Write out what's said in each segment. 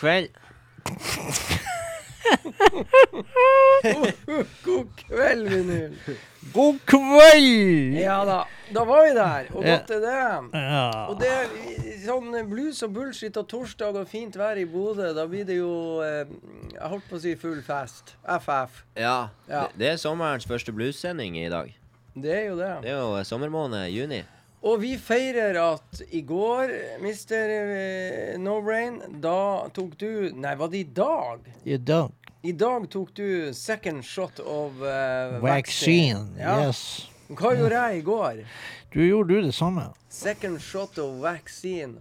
god kveld. God kveld, vinyl. God kveld! Ja da, da var vi der. Og godt er det. Ja. Og det er sånn blues og bullshit og torsdag og fint vær i Bodø, da blir det jo eh, Jeg holdt på å si full fest. FF. Ja, Ja. Det, det er sommerens første bluessending i dag. Det er jo det. Det er jo sommermåned juni. Og vi feirer at i går, Mr. eh, No Brain, da tok du Nei, var det i dag? I dag. I dag tok du second shot of uh, Vaccine. Ja. Yes. Hva gjorde jeg i går? Du gjorde du det samme. Second shot of vaccine.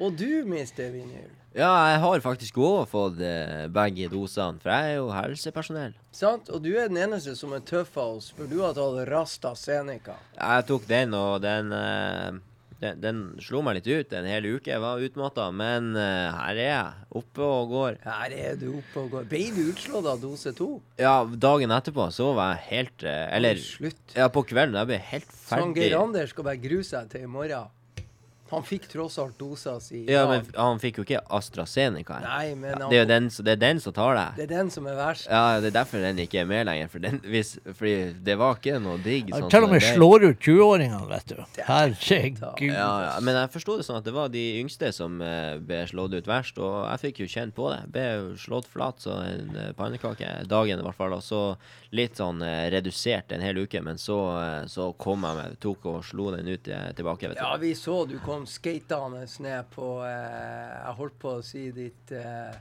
Og du, Mr. Vinyl. Ja, jeg har faktisk òg fått eh, begge dosene, for jeg er jo helsepersonell. Sant? Og du er den eneste som er tøff av oss, for du har tatt Rasta Seneca. Jeg tok den, og den, eh, den, den slo meg litt ut en hel uke. Jeg var utmatta, men eh, her er jeg, oppe og går. Her er du oppe og går. Ble du utslått av dose to? Ja, dagen etterpå så var jeg helt eh, Eller Slutt. ja, på kvelden. Jeg ble helt Sånn ferdig. Geir Anders skal bare grue seg til i morgen. Han fikk tross alt dosa si Ja, men han fikk jo ikke AstraZeneca. Nei, men han, Det er jo den, det er den som tar deg. det er den som er verst. Ja, det er derfor den ikke er med lenger. For den, hvis, fordi det var ikke noe digg. Han sånn til og med slår ut 20-åringene, vet du. Er Herregud. Ja, ja, Men jeg forsto det sånn at det var de yngste som eh, ble slått ut verst. Og jeg fikk jo kjent på det. Ble jo slått flat som en eh, pannekake. Dagen i hvert fall. Og så litt sånn eh, redusert en hel uke. Men så, så kom jeg meg, tok og slo den ut tilbake. Vet du. Ja, vi så du kom skatende ned på eh, Jeg holdt på å si ditt eh,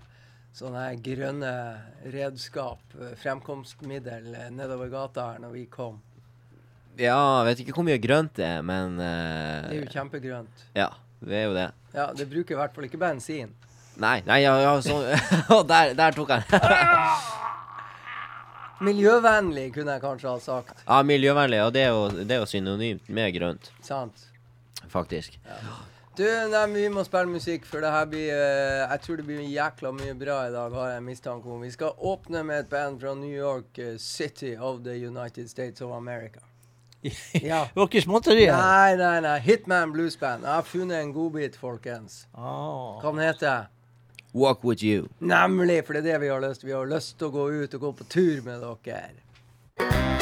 sånne grønne redskap, eh, fremkomstmiddel, eh, nedover gata her når vi kom. Ja, jeg vet ikke hvor mye grønt det er, men eh, Det er jo kjempegrønt. Ja, det er jo det. Ja, det bruker i hvert fall ikke bensin. Nei, nei, ja, ja så Og der, der tok jeg den. Miljøvennlig, kunne jeg kanskje ha sagt. Ja, miljøvennlig. Og det er jo, det er jo synonymt med grønt, Sant? Faktisk. Du, nei, Vi må spille musikk, for det her blir uh, Jeg tror det blir jækla mye bra i dag, har jeg mistanke om. Vi skal åpne med et band fra New York uh, City of the United States of America. Ja. Det var ikke småtterier. Nei, nei, nei. Hitman Blues Band. Jeg har funnet en godbit, folkens. Oh. Hva den heter Walk with you. Nemlig, for det er det vi har lyst til. Vi har lyst til å gå ut og gå på tur med dere.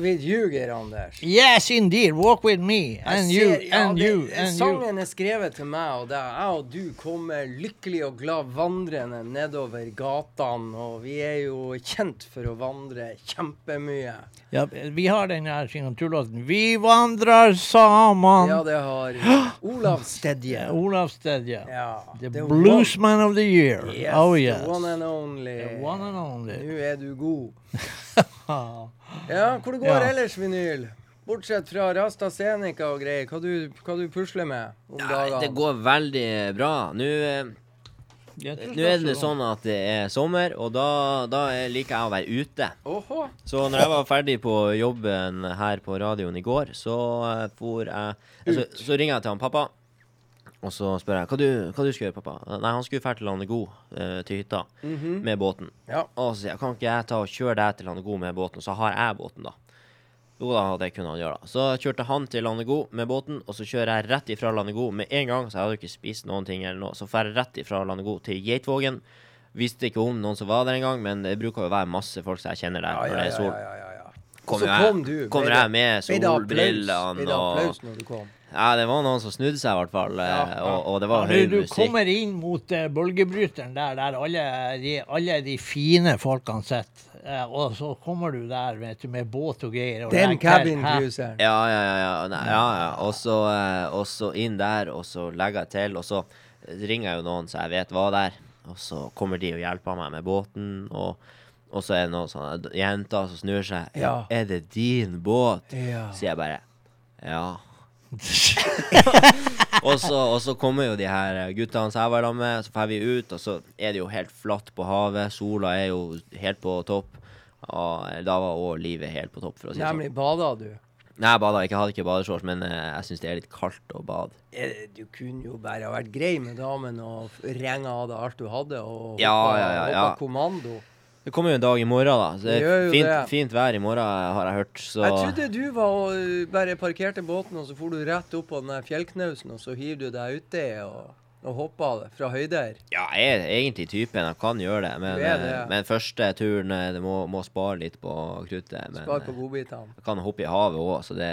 With you, Geir Anders. Yes, indeed. Walk with me. And ser, you, ja, and det- you, and you. Sangen er skrevet til meg og deg. Jeg og du kommer lykkelig og glad vandrende nedover gatene, og vi er jo kjent for å vandre kjempemye. Ja, vi har den her signaturlåten. Vi vandrer sammen. Ja, det har Olav Stedje. Olav Stedje. Ja. The the bluesman of the year. Yes, oh the one and only. The one and only. Nå er du god. Ja, hvor det går Ja. ellers, vinyl? Bortsett fra Rasta Senica og greier. Hva du, hva du pusler med om Nei, dagene? det går veldig bra. Nå eh, nå er det sånn at det er sommer, og da, da liker jeg å være ute. Åhå. Så når jeg var ferdig på jobben her på radioen i går, så eh, for jeg altså, så ringer jeg til han pappa, og så spør jeg hva du, hva du skal gjøre, pappa. Nei, han skulle dra til Landego, eh, til hytta, med båten. Ja. Og så sier jeg kan ikke jeg ta og kjøre deg til Landego med båten, så har jeg båten, da. Jo da, det kunne han gjøre. da. Så kjørte han til Landego med båten, og så kjører jeg rett ifra Landego med en gang, så jeg hadde ikke spist noen ting eller noe. Så drar jeg rett ifra Landego til Geitvågen. Visste ikke om noen som var der engang, men det bruker jo å være masse folk som jeg kjenner der Ja, når ja, det er ja, sol. ja, ja, ja. Og Kommer så jeg, kom du. kommer jeg med solbrillene og Ble det og applaus når du kom? Ja, det var noen som snudde seg, i hvert fall. eh, Ja, ja. Og, og det var Ja, høy du, du musikk. kommer inn mot uh, bølgebryteren der, der alle de, alle de fine folkene sitter. Eh, og så kommer du der vet du, med båt og greier. og Den cabin cruiseren. Ja, ja, ja. ja. Nei, ja, ja. Og så, uh, og så inn der, og så legger jeg til, og så ringer jeg jo noen så jeg vet var der. Og så kommer de og hjelper meg med båten, og, og så er det noen sånne jenter som snur seg. Ja. Er det din båt? Ja. Sier jeg bare ja. og, så, og så kommer jo de her guttene som jeg var sammen med, så drar vi ut, og så er det jo helt flatt på havet. Sola er jo helt på topp. Og da var òg livet helt på topp, for å si det sånn. Nemlig bada du. Nei, jeg bada ikke. Jeg hadde ikke badeshorts, men eh, jeg syns det er litt kaldt å bade. Du kunne jo bare ha vært grei med damen og renga av deg alt du hadde, og hoppa, Ja, ja, ja, ja. hoppa kommando. Det kommer jo en dag i morgen, da. Så det Det er fint, det. fint vær i morgen, har jeg hørt. Så Jeg trodde du var og uh, bare parkerte båten, og så for du rett opp på den fjellknausen, og så hiver du deg uti og, og hopper fra høyder. ja, jeg er egentlig typen. Jeg kan gjøre det. Men, er det, eh, ja. men første turen eh, det må, må spare litt på kruttet. Men Spar på eh, godbitene. jeg kan hoppe i havet òg, så det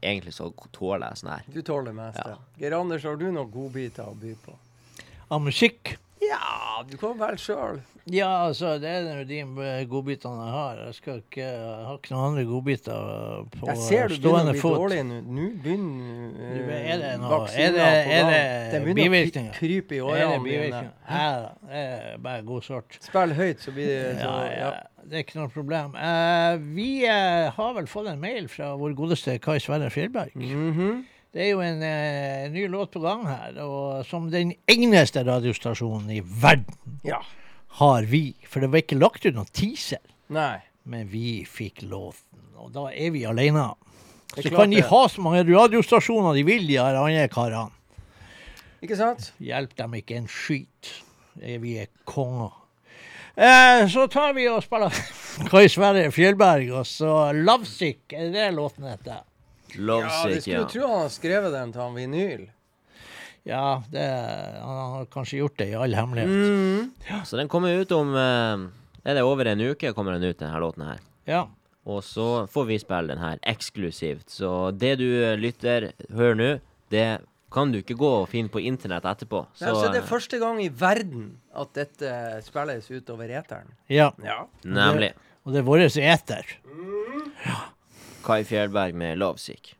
egentlig så tåler jeg sånn her. Du tåler det meste. Ja. Geir Anders, har du noen godbiter å by på? Av musikk? Ja, du kan velge sjøl. Ja, altså, det er jo de eh, godbitene jeg har. Jeg skal ikke, jeg har ikke noen andre godbiter på Jeg ser du stående fot. dårlig nå. Nå begynner uh, er det noe- er det- er det Det bivirkninger? å krype i årene mine. Ja, det er bare god sort. Spill høyt, så blir det så, Ja, ja. det er ikke noe problem. Uh, vi uh, har vel fått en mail fra vår godeste Kai Sverre Fjellberg. Mhm. Det er jo en eh, ny låt på gang her, og som den eneste radiostasjonen i verden ja. har vi. For det var ikke lagt ut noen teaser, Nei. men vi fikk låten. Og da er vi alene. Så kan de ha så mange radiostasjoner de vil, de andre karene. Ikke sant? Hjelp dem ikke en skit. Eh, Vi er konger. Eh, så tar vi og spiller Kai Sverre Fjellberg, og så Lovesick, er det låten heter? Ja, du Lovesick, skulle ja. tro han har skrevet den til han vinyl. Ja, det, han har kanskje gjort det i all hemmelighet. Mm. Så den kommer ut om eh, Er det over en uke kommer den ut, denne låten her. Ja. Og så får vi spille den her eksklusivt. Så det du eh, lytter, hører nå, det kan du ikke gå og finne på internett etterpå. Så, Nei, så det er eh, første gang i verden at dette spilles utover eteren. ja. Ja. Nemlig. Og det er vår eter. Kai Fjellberg med 'Lovesick'.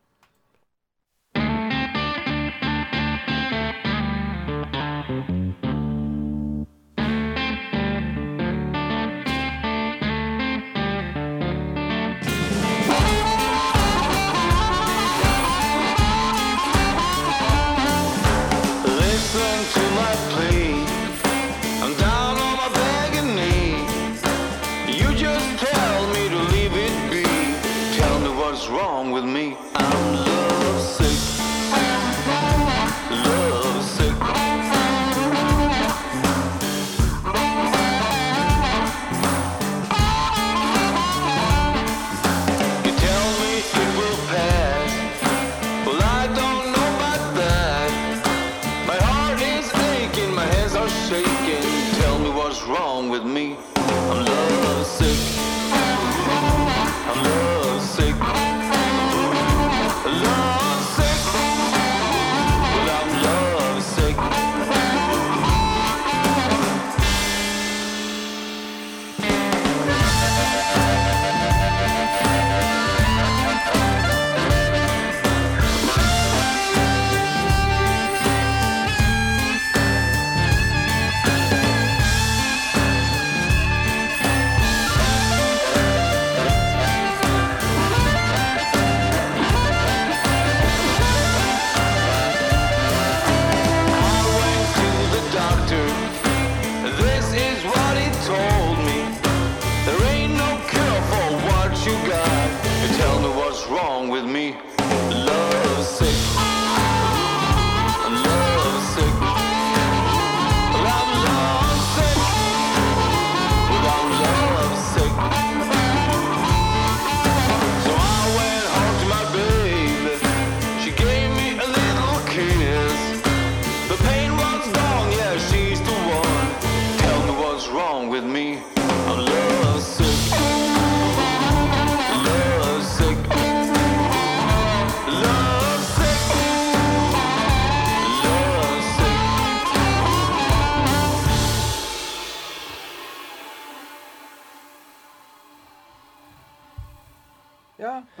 To my plea.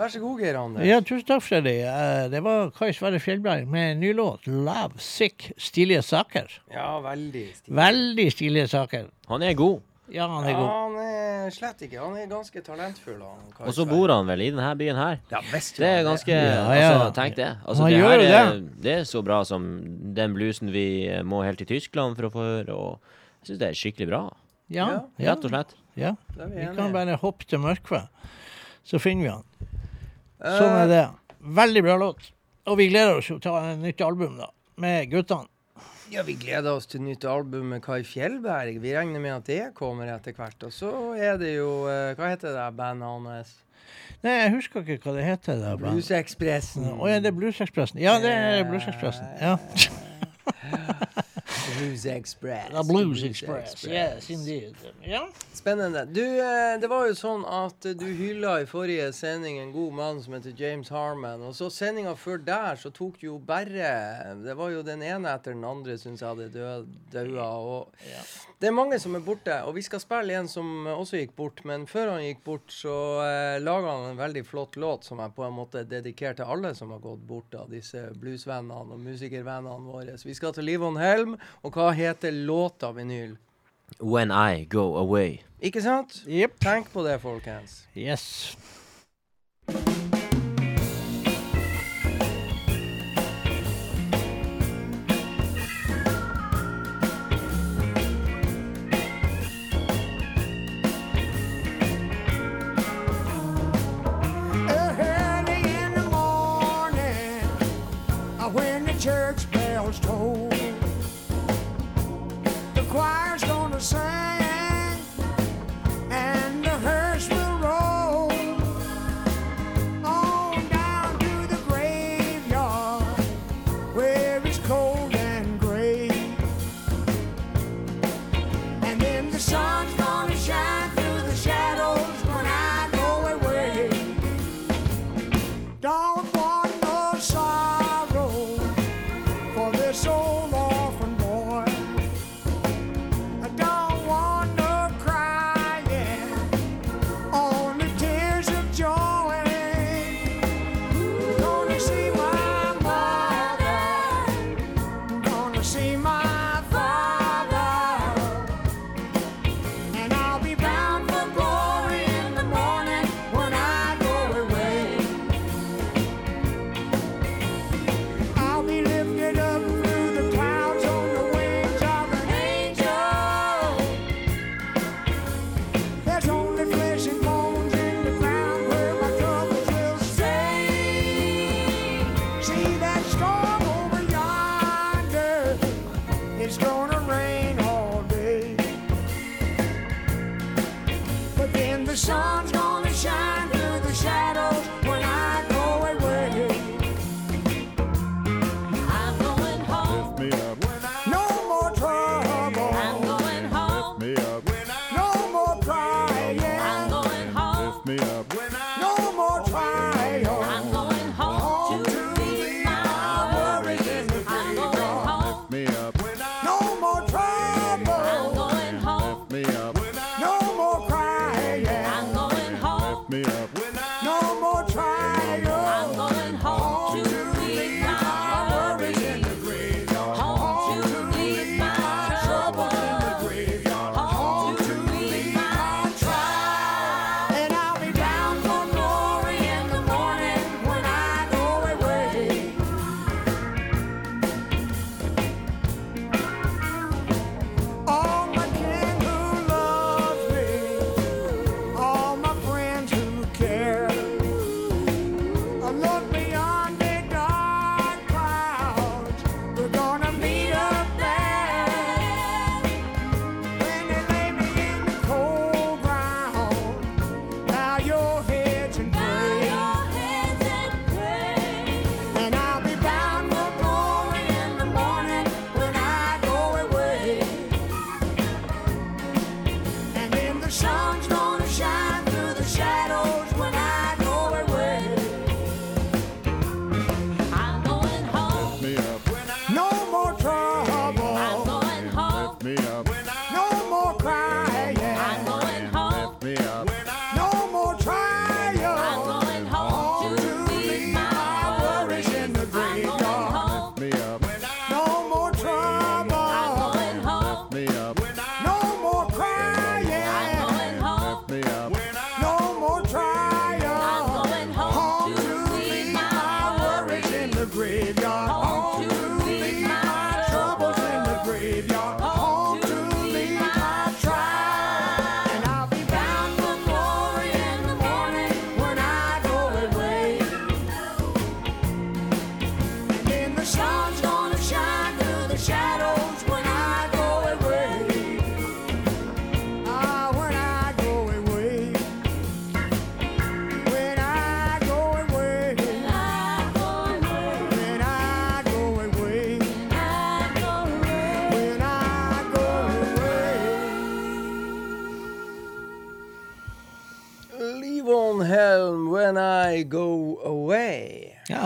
Vær så god, Geir Anders. Ja, tusen takk, Freddy. Eh, Det var Kai Sverre Fjellberg med en ny låt, 'Love Sick'. Stilige saker. Ja, veldig stilige. Veldig stilige saker. Han er god. Ja, han er Ja, god. han er slett ikke. Han er ganske talentfull. Han, Og så bor han vel i denne byen her. Ja, visst Det er ganske Ja, ja. Altså, tenk det. Altså, Han det gjør jo er, det er så bra som den bluesen vi må helt til Tyskland for å få høre, og jeg syns det er skikkelig bra. Ja, ja, Rett og slett. ja. Vi Vi kan bare hoppe til Mørkve, så finner vi han. Sånn er det. Veldig bra låt. Og vi gleder oss jo til å ta et nytt album, da. Med guttene. Ja, vi gleder oss til nytt album med Kai Fjellberg. Vi regner med at det kommer etter hvert. Og så er det jo eh, Hva heter det bandet hans? Nei, jeg husker ikke hva det heter. Bluesekspressen. Å ja, det er Bluesekspressen. Ja, det er Bluesekspressen. Ja. Blues Express. The Blues Express. Yes, indeed. Ja. Spennende. Du, eh, det var jo sånn at du hylla i forrige sending en god mann som heter James Harman. Og så sendinga før der så tok du jo bare Det var jo den ene etter den andre, syns jeg, hadde daua. Og Ja. det er mange som er borte. Og vi skal spille en som også gikk bort. Men før han gikk bort, så eh, laga han en veldig flott låt som jeg på en måte dedikerer til alle som har gått bort av disse bluesvennene og musikervennene våre. Så vi skal til Livon Helm. Og hva heter låta, vinyl? When I go away. Ikke sant? Yep. Tenk på det, folkens. Yes.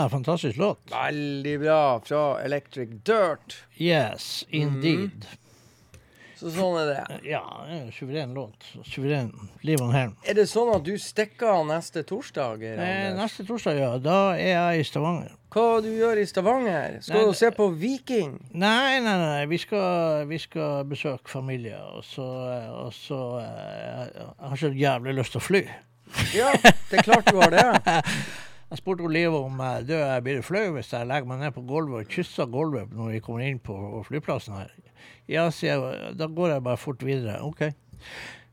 Ja, fantastisk låt. Veldig bra fra Electric Dirt. Yes, indeed. Så sånn er det. Ja, det er en suveren låt. Suveren. Liv Helm. Er det sånn at du stikker av neste torsdag? Eh, neste torsdag, ja. Da er jeg i Stavanger. Hva du gjør i Stavanger? Skal Nei, du se på Viking? Nei, nei, nei. Vi skal, vi skal besøke familie, og så, og så eh, Jeg har så jævlig lyst til å fly. Ja, det er klart du har det. Jeg spurte Leo om jeg dør, jeg blir flau hvis jeg legger meg ned på gulvet og kysser gulvet når vi kommer inn på flyplassen her. Ja, sier jeg. Da går jeg bare fort videre. OK.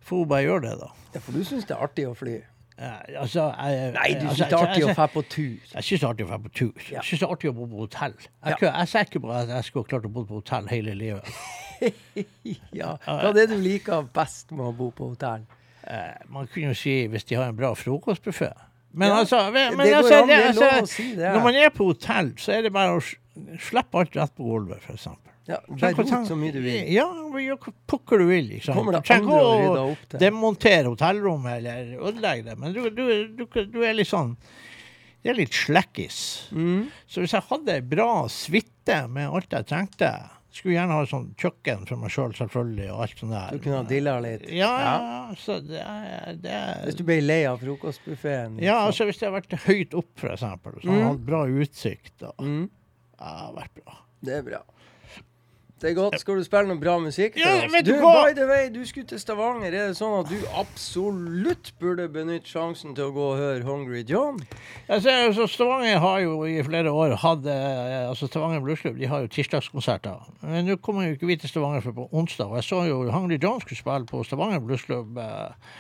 Får hun bare gjøre det, da. Ja, for du syns det er artig å fly? Ja, altså, jeg, Nei, du altså, syns det er artig å dra på tur. Jeg syns det er artig å dra på tur. Jeg syns det er artig å bo på hotell. Jeg, Ja. ser ikke på at jeg skulle klart å bo på hotell hele livet. Ja, Hva er det du liker best med å bo på hotell? Eh, man kunne jo si hvis de har en bra frokostbuffé. Men Ja, altså, men, det altså, an, altså, å si. Når man er på hotell, så er det bare å slippe alt rett på gulvet, f.eks. Ja, Bare rot så mye du vil. Ja, pokker du vil. Liksom. Kommer det andre og rydde å opp det? demontere hotellrommet eller ødelegge det, men du, du, du, du er litt sånn Det er litt slekkis. Mm. Så hvis jeg hadde ei bra suite med alt jeg trengte Skulle gjerne ha sånn kjøkken for meg sjøl, selv, selvfølgelig, og alt sånt der. Du kunne ha dilla litt. Ja, ja, så det er, det er Hvis du ble lei av frokostbuffeen. Ja, altså hvis det har vært høyt opp, for eksempel, så har Mm. man hatt bra utsikt, da. mm, Ja, det har vært bra. Det er bra. Det er godt. Skal du spille noe bra musikk Ja, vet Du, du hva? by the way, du skulle til Stavanger. Er det sånn at du absolutt burde benytte sjansen til å gå og høre Hungry John? Altså, altså, Stavanger har jo i flere år hatt eh, altså Stavanger Bluesklubb de har jo tirsdagskonserter. Men nå kommer jo ikke vi til Stavanger før på onsdag. Og jeg så jo Hungry John skulle spille på Stavanger Bluesklubb eh,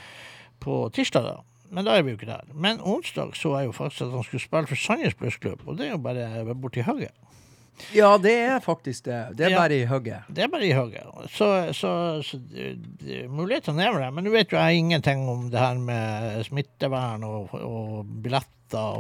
på tirsdag. da. Men da er vi jo ikke der. Men onsdag så jeg jo faktisk at han skulle spille for Sandnes Bluesklubb, og det er jo bare borti hugget. Ja, det er faktisk det. Det er Ja. bare i hugget. Det er bare i hugget. Så, så, så mulighetene er vel der. Men du vet jo jeg ingenting om det her med smittevern og, og billetter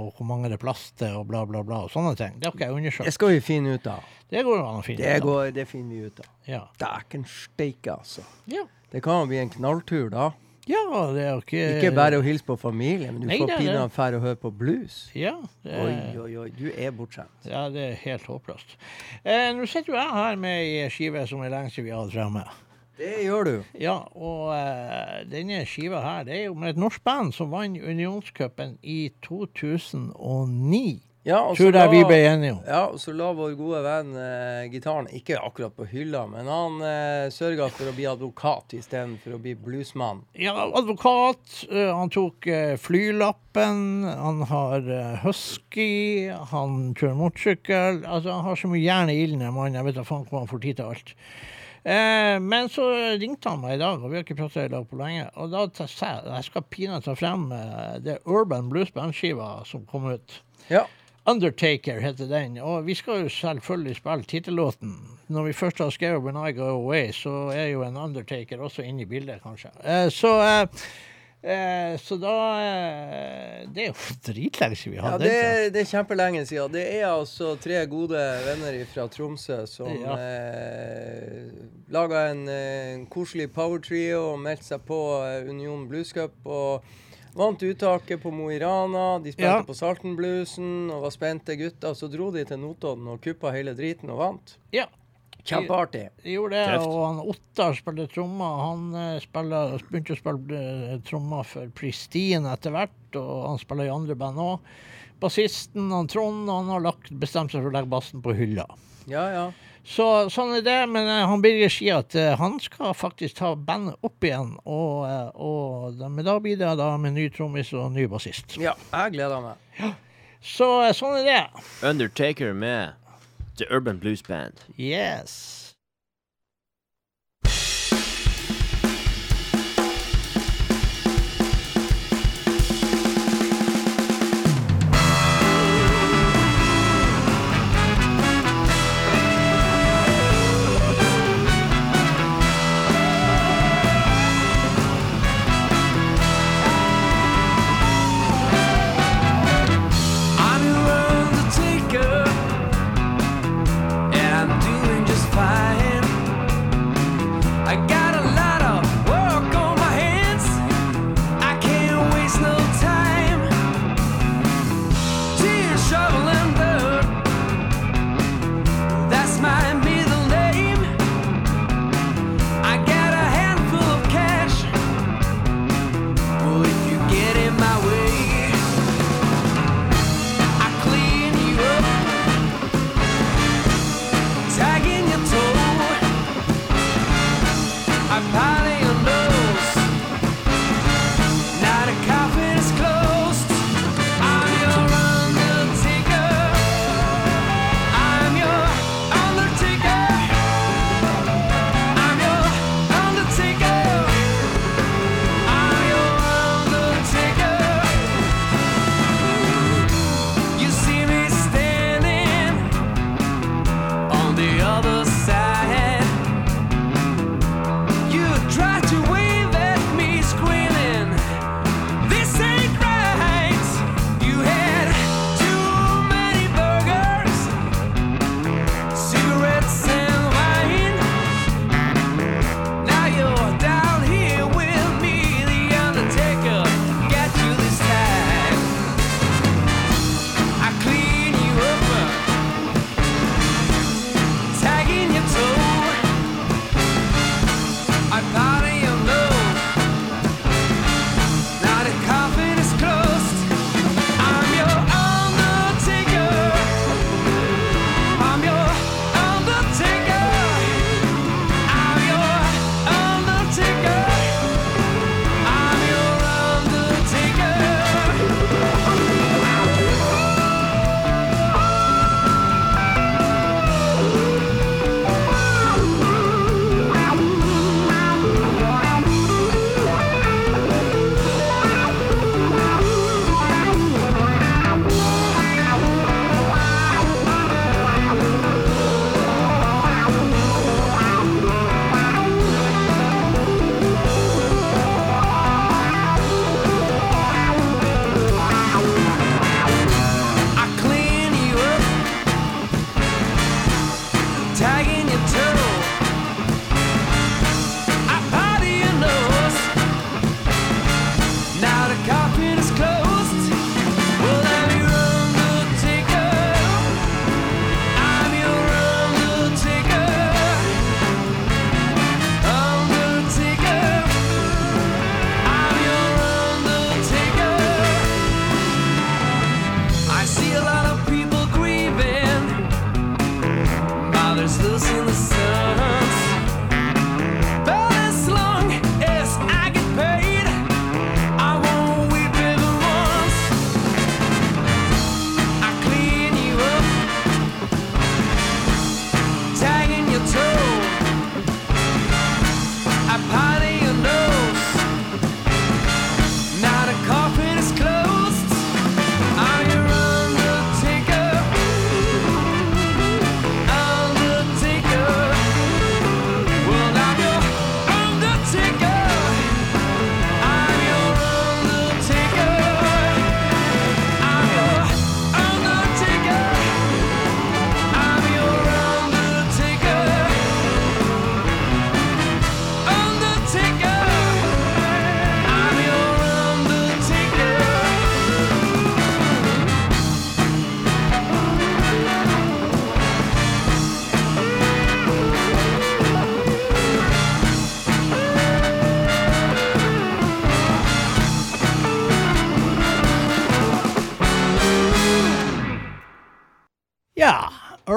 og hvor mange det er plass til og bla, bla, bla. og Sånne ting. Det har ikke jeg undersøkt. Det skal vi finne ut av. Det går an å finne Det, ut av. går, det finner vi ut av. Ja. Dæken steike, altså. Ja. Det kan bli en knalltur, da. Ja, det er jo ikke Ikke bare å hilse på familien, men du Nei, får er pinadø fære å høre på blues. Ja, det Oi, er, oi, oi. Du er bortskjemt. ja, det er helt håpløst. Eh, Nå sitter jo jeg her med ei skive som er lenge siden vi hadde fremme. Det gjør du. Ja, og uh, denne skiva her, det er jo med et norsk band som vant Unionscupen i 2009. Ja, Tror jeg vi ble enige om. Ja, og så la vår gode venn eh, gitaren ikke akkurat på hylla, men han eh, sørga for å bli advokat istedenfor å bli bluesmann. Ja, advokat. Uh, han tok uh, flylappen. Han har uh, husky. Han kjører motorsykkel. Altså, han har så mye jern i ilden, den mannen. Jeg vet da faen hvor han får tid til alt. Eh, men så ringte han meg i dag, og vi har ikke pratet i lag på lenge. Og da jeg jeg skal pinadø ta frem det Urban Blues Band-skiva som kom ut. Ja. Undertaker heter den, og vi skal jo selvfølgelig spille tittellåten. Når vi først har skrevet 'When I Go Away', så er jo en Undertaker også inne i bildet, kanskje. Eh, så, eh, eh, så da eh, Det er jo dritlenge siden vi Ja, det, Er, det er kjempelenge siden. Det er altså tre gode venner fra Tromsø som Ja. eh, laga en, eh, en koselig power-trio og meldte seg på eh, Union Blues Cup. Og vant uttaket på Mo i Rana. De spilte Ja. på Saltenbluesen og var spente gutter. Så dro de til Notodden og kuppa hele driten og vant. Ja, Kjempeartig. de gjorde det. Treft. Og han Ottar spiller trommer. Han eh, spiller, begynte å spille eh, trommer for Pristine etter hvert, og han spiller i andre band òg. Bassisten, han Trond, han har lagt, bestemt seg for å legge bassen på hylla. Ja, ja. Så sånn er det, men eh, han Birger sier at eh, han skal faktisk ta bandet opp igjen. Og, eh, og da, men da blir det da med ny trommis og ny bassist. Ja, jeg gleder meg. Så eh, sånn er det. Undertaker med The Urban Blues Band. Yes.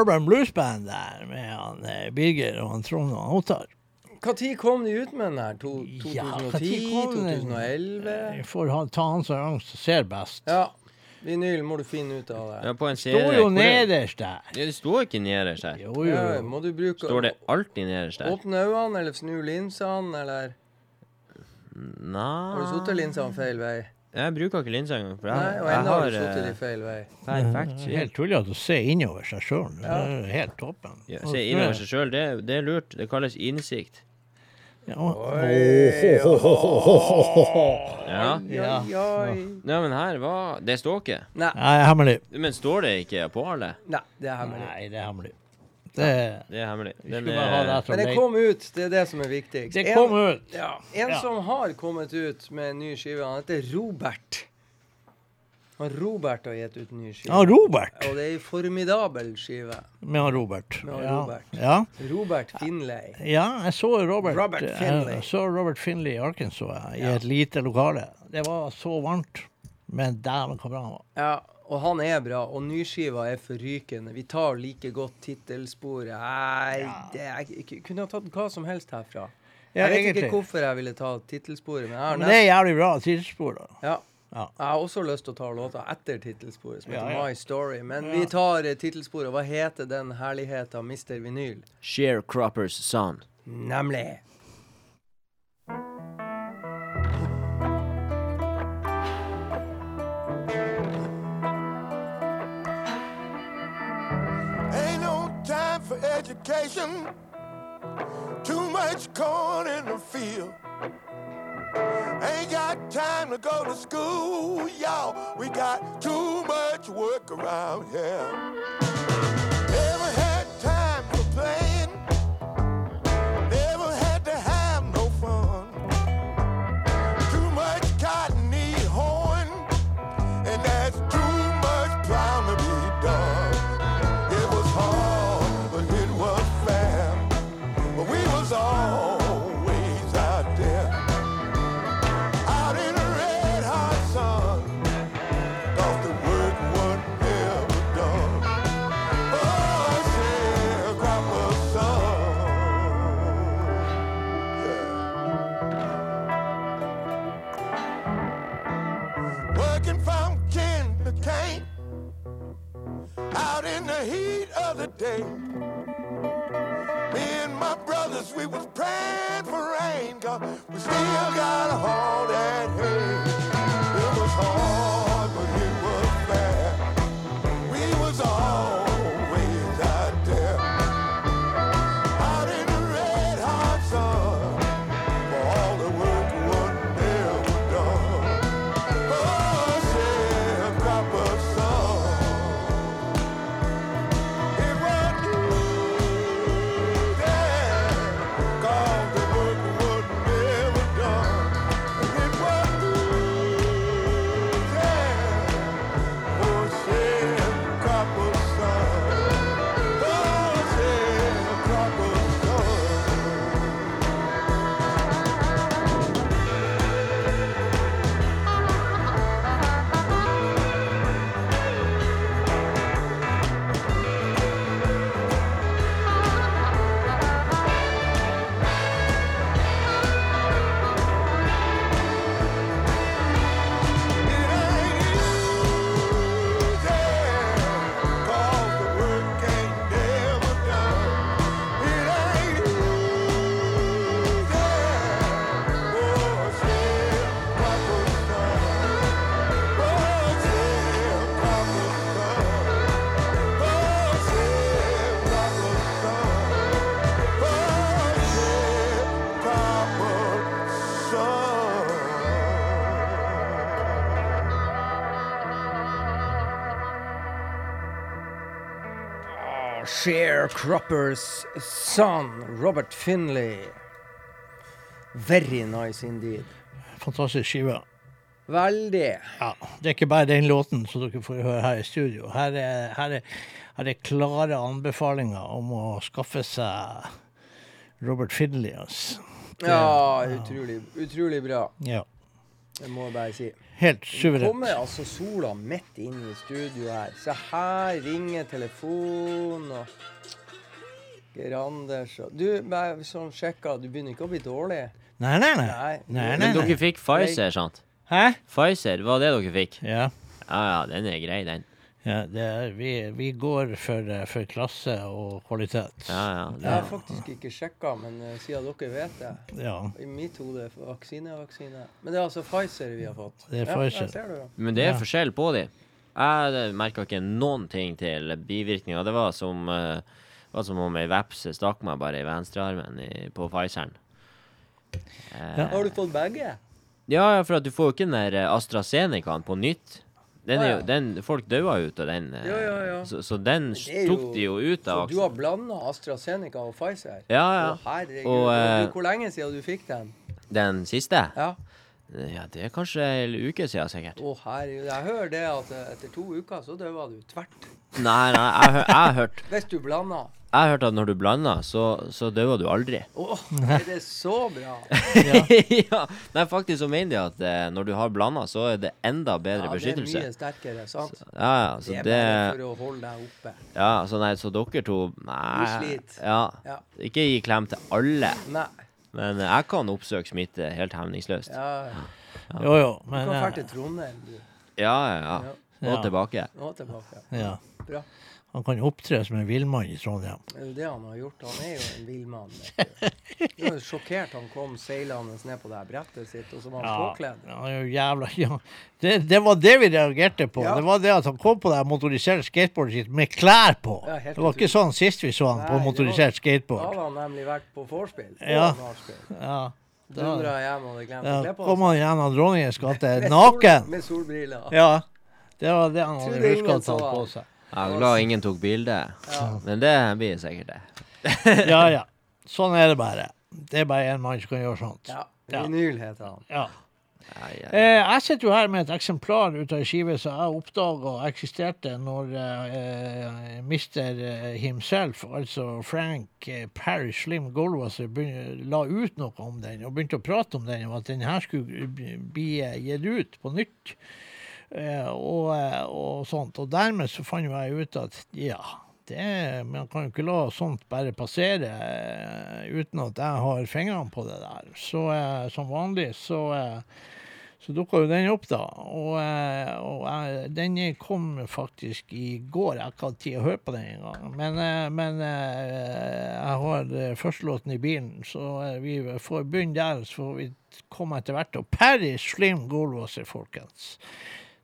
Urban Blues Band der med han eh, Birger og han Trond og han Ottar. Når kom de ut med den her? 2010? Ja, kom? 2011? Vi får ha, ta han som angst ser best. Ja. Vinyl må du finne ut av det. Ja, på en serie. Står jo hvor er- nederst der. Ja, det står ikke nederst her. Jo, jo. Ja, må du bruke Står det alltid nederst der? Åpne øynene, eller snu linsene, eller Har du sittet linsene feil vei? Jeg bruker ikke linser engang. For Nei, og jeg ennå har har du sittet i de feil vei. perfekt Det er syn. helt tullete å se innover seg sjøl. Det Ja. er helt toppen. Ja, se innover seg sjøl, det, det er lurt. Det kalles innsikt. Ja. Ja. Ja. Oi, oi. Nei, men her var Det står ikke. Nei, Nei, hemmelig. Men står det ikke på alle? nei, det er hemmelig. Nei, det er hemmelig. Det, Det er hemmelig. Den er, det Men det kom ut, det er det som er viktigst. Det En- kom ut. Ja, en Ja. som har kommet ut med en ny skive, han heter Robert. Han Robert har gitt ut en ny skive. Ja, Robert. Og det er ei formidabel skive. Med han Robert. Med han ja. Robert. Ja. Robert Finlay. ja, jeg så Robert, Robert Finlay. Jeg så Robert Finlay i Arkansas i Ja. et lite lokale. Det var så varmt. Men dæven så bra han var. Ja, og han er bra, og nyskiva er forrykende. Vi tar like godt tittelsporet. Jeg kunne ha tatt hva som helst herfra. Ja, Jeg vet egentlig. ikke hvorfor jeg ville ta tittelsporet, men jeg Men det er jævlig bra tittelspor. ja, Ja. jeg har også lyst til å ta låta etter tittelsporet, som heter Ja, ja. My Story. Men Ja. vi tar eh, tittelsporet. Hva heter den herligheten av Mr. Vinyl? Sharecroppers son. Nemlig education. Too much corn in the field. Ain't got time to go to school, y'all. We got too much work around here. Day. Me and my brothers, we was praying for rain, cause we still got all that hay. It Sharecroppers son, Robert Finlay. Very nice indeed. Fantastisk skive. Veldig. Ja, Det er ikke bare den låten som dere får høre her i studio. Her er, her er, her er klare anbefalinger om å skaffe seg Robert Finlay. Altså. Ja, utrolig, utrolig bra. Ja. Det må jeg bare si. Helt Kommer altså sola midt inn i studio her. Se her ringer telefonen og Geir Anders og Du, bare sånn sjekka, du begynner ikke å bli dårlig? Nei, nei, nei. Nei. nei, nei, Men dere fikk Pfizer, sant? Hæ? Pfizer, var det dere fikk? Ja. Ja, ja, den er grei, den. Ja det er, vi, vi går for, eh, for klasse og kvalitet. Ja, ja. Jeg har faktisk ikke sjekka, men uh, siden dere vet det Ja. I mitt hode vaksine er vaksine. Men det er altså Pfizer vi har fått. Det er ja, Pfizer. der men det er Ja. forskjell på de. Jeg merka ikke noen ting til bivirkninger. Det var som, uh, var som om ei veps stakk meg bare i venstrearmen i, på Pfizeren. Uh, Ja. Har du fått begge? Ja, ja, for at du får jo ikke den der eh, AstraZenecaen på nytt. Den er jo, den, folk daua ut av den. eh, Ja, ja, ja. Så, så den er tok jo- de jo ut Så du har blanda AstraZeneca og Pfizer? Ja, Å, ja. herregud. Og, uh, Hvor lenge siden du fikk den? Den siste? Ja. Ja, det er kanskje en uke siden, sikkert. Å, herregud. Jeg hører det at eh, etter to uker så døde du tvert. Nei, nei, jeg, jeg har hørt Hvis du blanda. Jeg har hørt at når du blander, så, så dør du aldri. Oh, er det så bra? ja. Nei, faktisk så mener de at eh, når du har blanda, så er det enda bedre Ja, det er mye sterkere, sant? Ja, ja, så Det er det bare for å holde deg oppe. Ja, så nei, så dere to Nei. Du sliter. Ja. Ja. Ikke gi klem til alle, Nei. men eh, jeg kan oppsøke smitte helt hemningsløst. Ja, Ja, Jo, jo, du kan dra eh, til Trondheim, du. ja, ja. Ja. Og Ja. tilbake. Og tilbake. ja. Bra. Han kan opptre som en villmann i Trondheim. Det er jo det han har gjort. Han er jo en villmann. Jeg var jo sjokkert han kom seilende ned på det her brettet sitt, og så var han Ja, påkledd. han er jo jævla ja. det, det var det vi reagerte på. Ja. Det var det at han kom på det motoriserte skateboardet sitt med klær på. Ja, det var ikke sånn sist vi så han Nei, på motorisert skateboard. Da hadde han nemlig vært på vorspiel. Ja. Ja. Dundra hjem og hadde glemt å Ja, kle på kom han av Dronningens gate naken. Sol, med solbriller. Ja. Det var det han hadde huska å ta på seg. Jeg er glad ingen tok bilde, Ja. men det blir sikkert det. Ja, ja. Sånn er det bare. Det er bare én mann som kan gjøre sånt. Ja. Vinyl heter han. Ja. Eh, jeg sitter jo her med et eksemplar ut av ei skive som jeg oppdaga eksisterte når eh, Mr. himself, altså Frank eh, Parrish Slim Goldwasser, la ut noe om den og begynte å prate om den, og at den her skulle bli- bli eh, gitt ut på nytt. Eh, og, eh, og sånt. Og dermed så fant jeg ut at ja, det, man kan jo ikke la sånt bare passere eh, uten at jeg har fingrene på det der. Så som vanlig så så dukka jo den opp, da. Og, og den kom faktisk i går. Jeg har ikke hatt tid å høre på den engang. Men, men jeg har førstelåten i bilen, så vi får begynne der. Så får vi komme etter hvert. Og Perry Slim Goldwasser, folkens.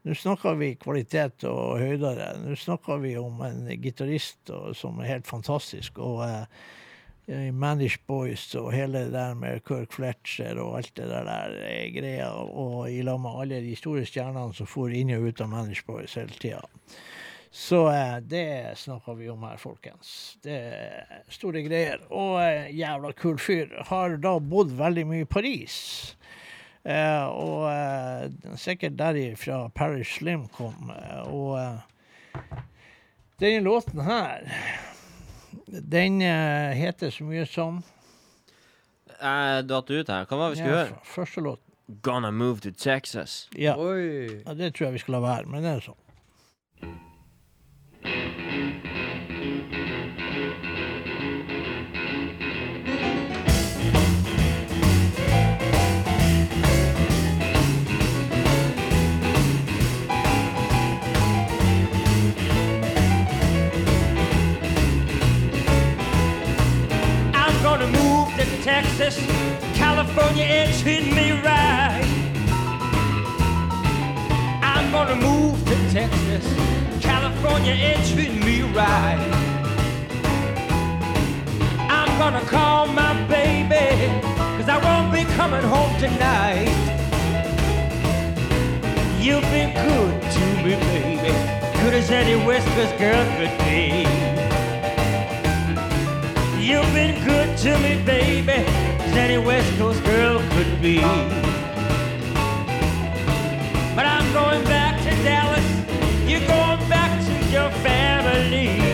Nå snakker vi kvalitet og høydere. Nå snakker vi om en gitarist som er helt fantastisk. og uh, Manish Boys og hele det der med Kirk Fletcher og alt det der, der er greia, og i lag med alle de store stjernene som for inn og ut av Manish Boys hele tida. Så eh, det snakker vi om her, folkens. Det er store greier. Og eh, jævla kul fyr. Har da bodd veldig mye i Paris. Eh, og eh, sikkert derifra Parish Slim kom. Eh, og eh, denne låten her den eh, heter så mye som Jeg datt ut her. Hva var det vi skulle ja, høre? Første låt. Gonna move to Texas. Ja. Oi. ja, det tror jeg vi skal la være, men det er sånn. Texas, California, it's hitting me right. I'm gonna move to Texas, California, it's hitting me right. I'm gonna call my baby, cause I won't be coming home tonight. You've been good to me, baby, good as any Coast girl could be. You've been good to me, baby, as any West Coast girl could be. But I'm going back to Dallas. You're going back to your family.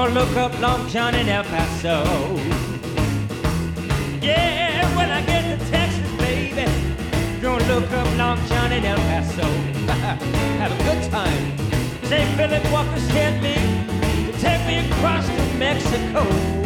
Gonna look up Long John in El Paso. Yeah, when I get to Texas, baby, gonna look up Long John in El Paso. Have a good time. Say Philip Walker sent me to take me across to Mexico.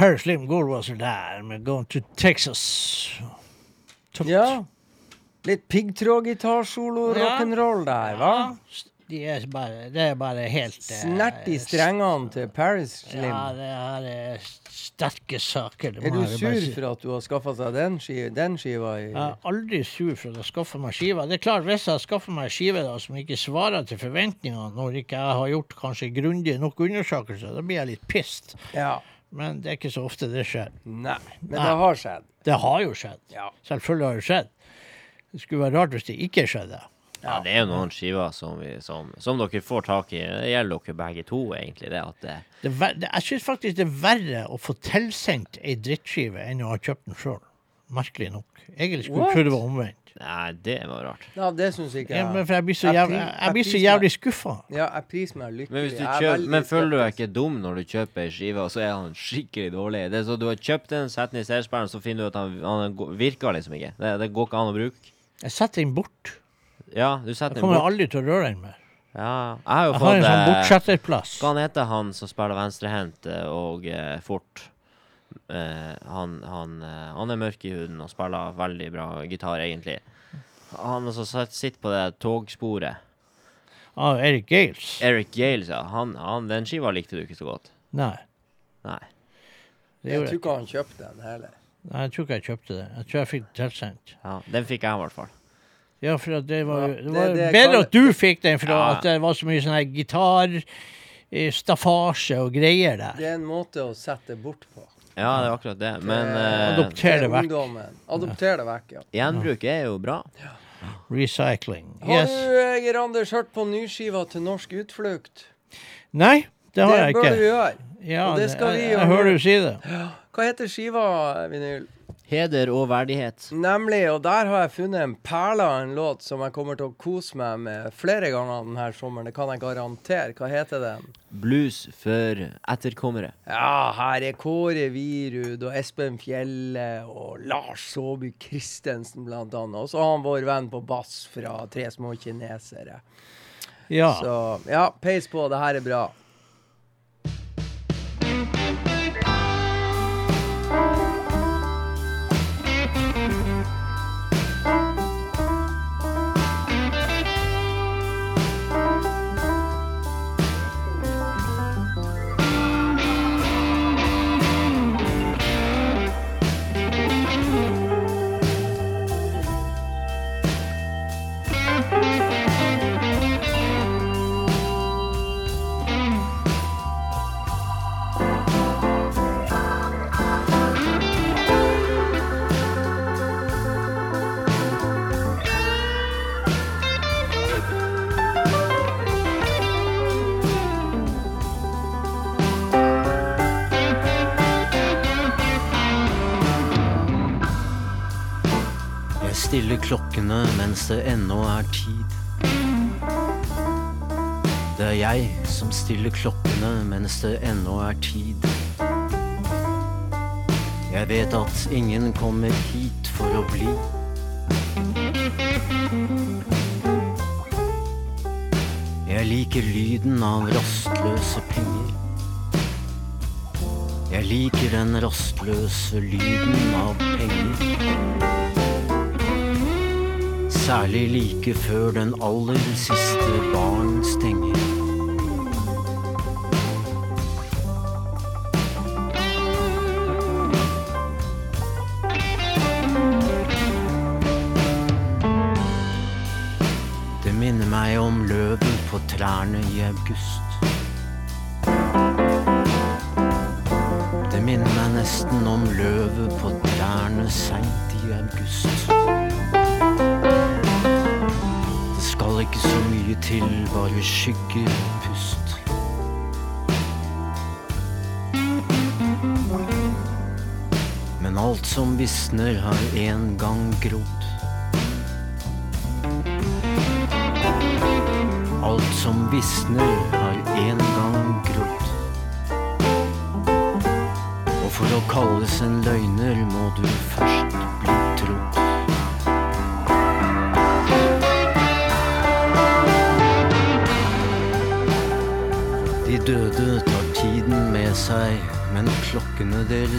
Per Slim Goldwasser der med 'Going to Texas'. Tungt. Ja. Litt piggtrådgitarsolo, Ja. rock'n'roll der, hva? Ja, de er bare, det er bare helt eh, Snert i strengene til Paris Slim. Ja, det her er sterke saker. Er du sur si. for at du har skaffa deg den, ski den skiva? i... Jeg er aldri sur for at jeg skaffer meg skiva. Det er klart, Hvis jeg skaffer meg skive da, som ikke svarer til forventningene, når ikke jeg har gjort kanskje grundige nok undersøkelser, da blir jeg litt pissed. Ja. Men det er ikke så ofte det skjer. Nei. Men Nei. det har skjedd. Det har jo skjedd. Ja. Selvfølgelig har det skjedd. Det skulle være rart hvis det ikke skjedde. Ja, det er jo noen skiver som, vi, som, som dere får tak i. Det gjelder dere begge to, egentlig. det at det, Det er ver det, jeg syns faktisk det er verre å få tilsendt ei drittskive enn å ha kjøpt den sjøl. Merkelig nok. Egentlig skulle tro det var omvendt. Nei, det var rart. Ja, det syns ikke Ja, jeg. men for jeg blir så jævlig, jeg jeg blir så jævlig skuffa. Ja, jeg priser meg lykkelig. Men, hvis du Jeg er kjøper, men føler du deg ikke dum når du kjøper ei skive, og så er han skikkelig dårlig? Det er så Du har kjøpt den, setter den i CD-spilleren, så finner du at han, han virker liksom ikke. Det, det går ikke an å bruke. Jeg setter den bort. Ja, du Jeg setter den kommer bort. aldri til å røre den mer. Ja, jeg har jo Jeg har en sånn eh, bortsetterplass. Hva heter han som spiller venstrehendt eh, og eh, fort? Eh, han, han, eh, han er mørk i huden og spiller veldig bra gitar, egentlig. Han altså sitter på det togsporet. Ah, Eric Gales. Eric Gales, ja. Han, han, den skiva likte du ikke så godt. Nei. Nei. Jeg tror ikke han kjøpte den heller. Nei, jeg tror ikke jeg kjøpte det. Jeg tror jeg fikk den tilsendt. Ja, den fikk jeg i hvert fall. Ja, for at det var, Ja, jo- det det- var det bedre at du fikk den, for Ja. at det var så mye sånn her gitar, eh, og greier der. Det er en måte å sette bort på. Ja, det er akkurat det. Men Det- eh, Adopter det vekk. ungdommen. Adopter det vekk, ja. gjenbruk er jo bra. Recycling. Har Yes. du, Geir Anders, hørt på nyskiva til Norsk Utflukt? Nei, det har det jeg bør ikke. du gjøre. Ja, Og det skal jeg, vi jeg, gjøre. hører du si det. Hva heter skiva, Vinyl? Heder og verdighet. Nemlig, og der har jeg funnet en perle av en låt som jeg kommer til å kose meg med flere ganger denne sommeren. Det kan jeg garantere. Hva heter den? Blues for etterkommere. Ja, her er Kåre Virud og Espen Fjelle og Lars Saabye Christensen blant annet. Og så har han vår venn på bass fra Tre små kinesere. Ja. Så ja, peis på. Det her er bra. Jeg stiller klokkene mens det ennå er tid. Det er jeg som stiller klokkene mens det ennå er tid. Jeg vet at ingen kommer hit for å bli. Jeg liker lyden av rastløse penger. Jeg liker den rastløse lyden av penger. Særlig like før den aller siste baren stenger.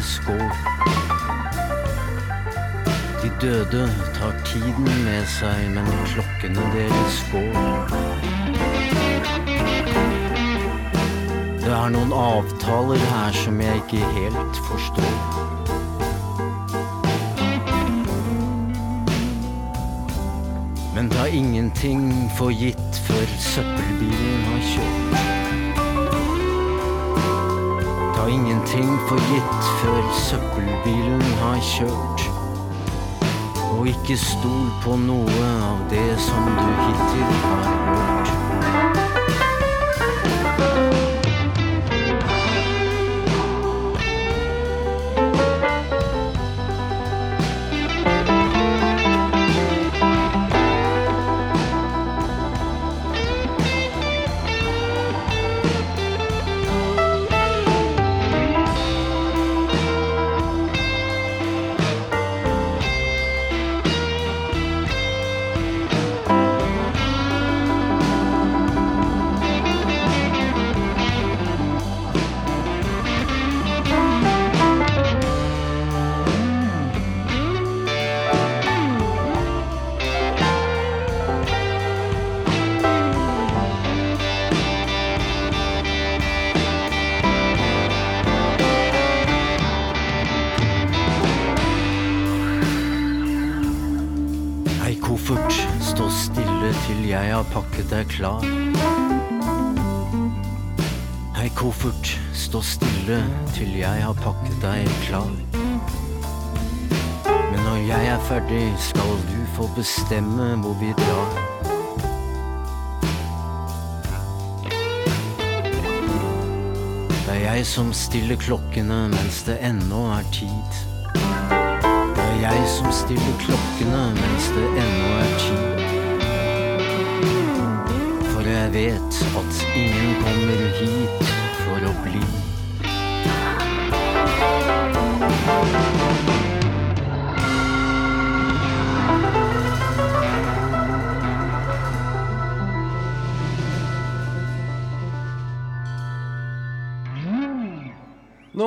Klokkene deres. De døde tar tiden med seg, men klokkene deres går. Det er noen avtaler her som jeg ikke helt forstår. Men ta ingenting for gitt før søppelbilen har kjørt. Ingenting for gitt før søppelbilen har kjørt. Og ikke stol på noe av det som du hittil har hørt. Klar. Hei, koffert, stå stille til jeg har pakket deg klar. Men når jeg er ferdig, skal du få bestemme hvor vi drar. Det er jeg som stiller klokkene mens det ennå er tid. Det er jeg som stiller klokkene mens det ennå er tid. Vet at ingen kommer hit for å bli.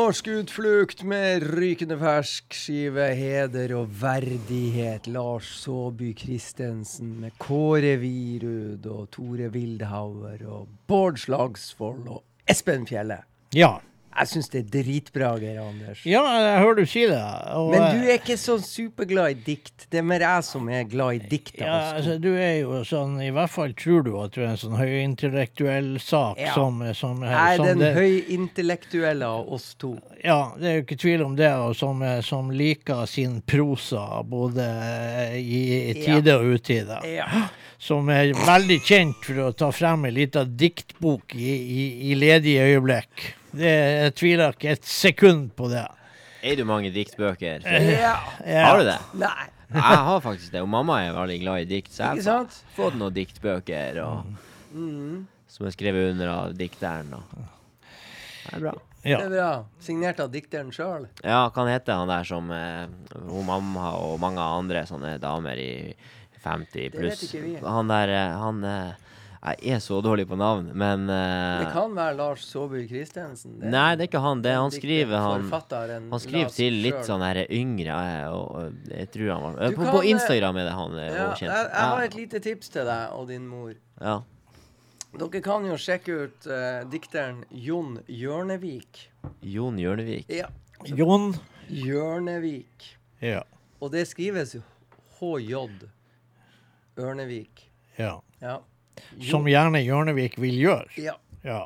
Norsk utflukt med rykende fersk skive, heder og verdighet. Lars Saabye Christensen med Kåre Virud og Tore Wildhauer og Bård Slagsvold og Espen Fjelle. Ja. Jeg syns det er dritbra, Geir Anders. ja, jeg hører du si det. Og, Men du er ikke så superglad i dikt. Det er mer jeg som er glad i dikt. ja, altså, du er jo sånn I hvert fall tror du at du er en sånn høyintellektuell sak Ja. som, som Jeg er den høyintellektuelle av oss to. Ja, det er jo ikke tvil om det, og som, som liker sin prosa både i, i Ja. tide og utide. Ja. Som er veldig kjent for å ta frem en liten diktbok i, i, i ledige øyeblikk. Det, jeg tviler ikke et sekund på det. Er du mange diktbøker? ja. Ja. Har du det? Nei, Jeg har faktisk det, og mamma er veldig glad i dikt, så jeg har sant? fått noen diktbøker og, Mm. som er skrevet under av dikteren. Og. Det er bra. Ja. Det er bra. Signert av dikteren sjøl. Ja, hva heter han der som eh, hun mamma og mange andre sånne damer i 50 vet pluss. Han der eh, Han eh, Jeg er så dårlig på navn, men eh, Det kan være Lars Saabye Christensen. Det er Nei, det er ikke han. Det er han skriver han Han skriver til litt sånn her yngre, og, og jeg tror han var på, kan, på Instagram er det han Ja, også jeg, kjent. jeg har et lite tips til deg og din mor. ja. Dere kan jo sjekke ut uh, dikteren Jon Hjørnevik. Jon Hjørnevik. Ja. Jon. Hjørnevik. Ja. Og det skrives HJ. Ørnevik. ja. Ja. Som gjerne Hjørnevik vil gjøre. Ja. Ja.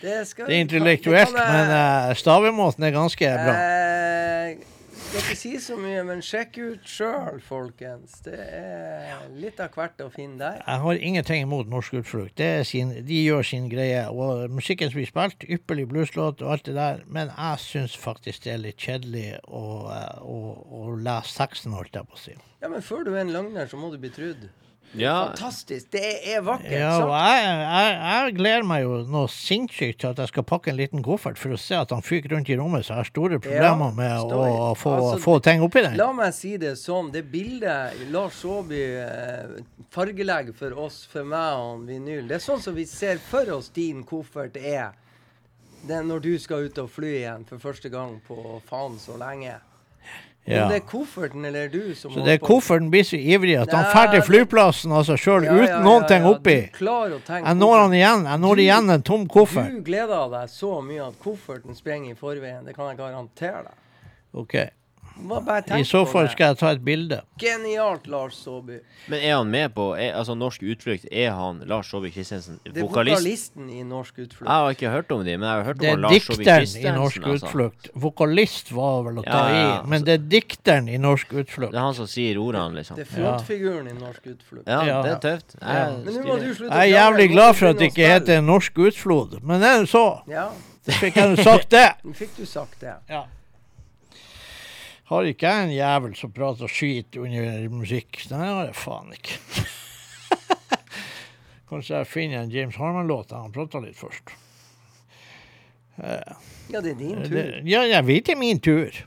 Det, skal, Det er intellektuelt, men uh, stavemåten er ganske bra. Eh, skal ikke si så mye, men sjekk ut sjøl, folkens. Det er litt av hvert å finne der. Jeg har ingenting imot Norsk Utflukt. Det sin, de gjør sin greie. Og musikken som blir spilt, ypperlig blueslåt og alt det der, men jeg syns faktisk det er litt kjedelig å, eh, å, å lese teksten, holdt jeg på å si. Ja, men før du er en løgner, så må du bli trudd. Ja, Fantastisk. Det er vakkert. Ja, og jeg, jeg, jeg gleder meg jo noe sinnssykt til at jeg skal pakke en liten koffert for å se at han fyker rundt i rommet, så jeg har store problemer med å står- få, altså, få ting oppi den. La meg si det sånn. Det bildet Lars Saabye eh, fargelegger for oss, for meg og vinyl, det er sånn som vi ser for oss din koffert er. Det er når du skal ut og fly igjen for første gang på faen så lenge. Ja. Om det er kofferten eller du som Så det er kofferten blir så ivrig at han drar til flyplassen av seg sjøl Ja, ja, uten noen ting oppi. Jeg når han igjen. Jeg når Du- igjen en tom koffert. Du gleder deg så mye at kofferten sprenger i forveien. Det kan jeg garantere deg. Ok. Må bare I så fall skal jeg ta et bilde. Genialt, Lars Saabye. Men er han med på er, Altså, Norsk Utflukt, er han Lars Saabye Christensen Det er vokalisten i Norsk Utflukt. Jeg har ikke hørt om dem, men jeg har hørt om er Christensen. Det er dikteren i. Norsk Altså. Utflukt. Vokalist var vel å ta Ja, ja, ja. i, men det er dikteren i Norsk Utflukt. Det er han som sier ordene, liksom. Det er frontfiguren i Norsk Utflukt. Ja, Ja. det er tøft. Jeg Ja. Men nå må du Jeg er jævlig glad for at det ikke heter Norsk Utflod, men det er jo så. Ja, fikk jeg sagt det. fikk du sagt det. Ja. Har ikke jeg en jævel som prater skit under musikk? Nei, det har jeg faen ikke. Kanskje jeg finner en James Harman-låt der han prater litt først. Ja, det er din tur. Det, ja, jeg vet det er min tur.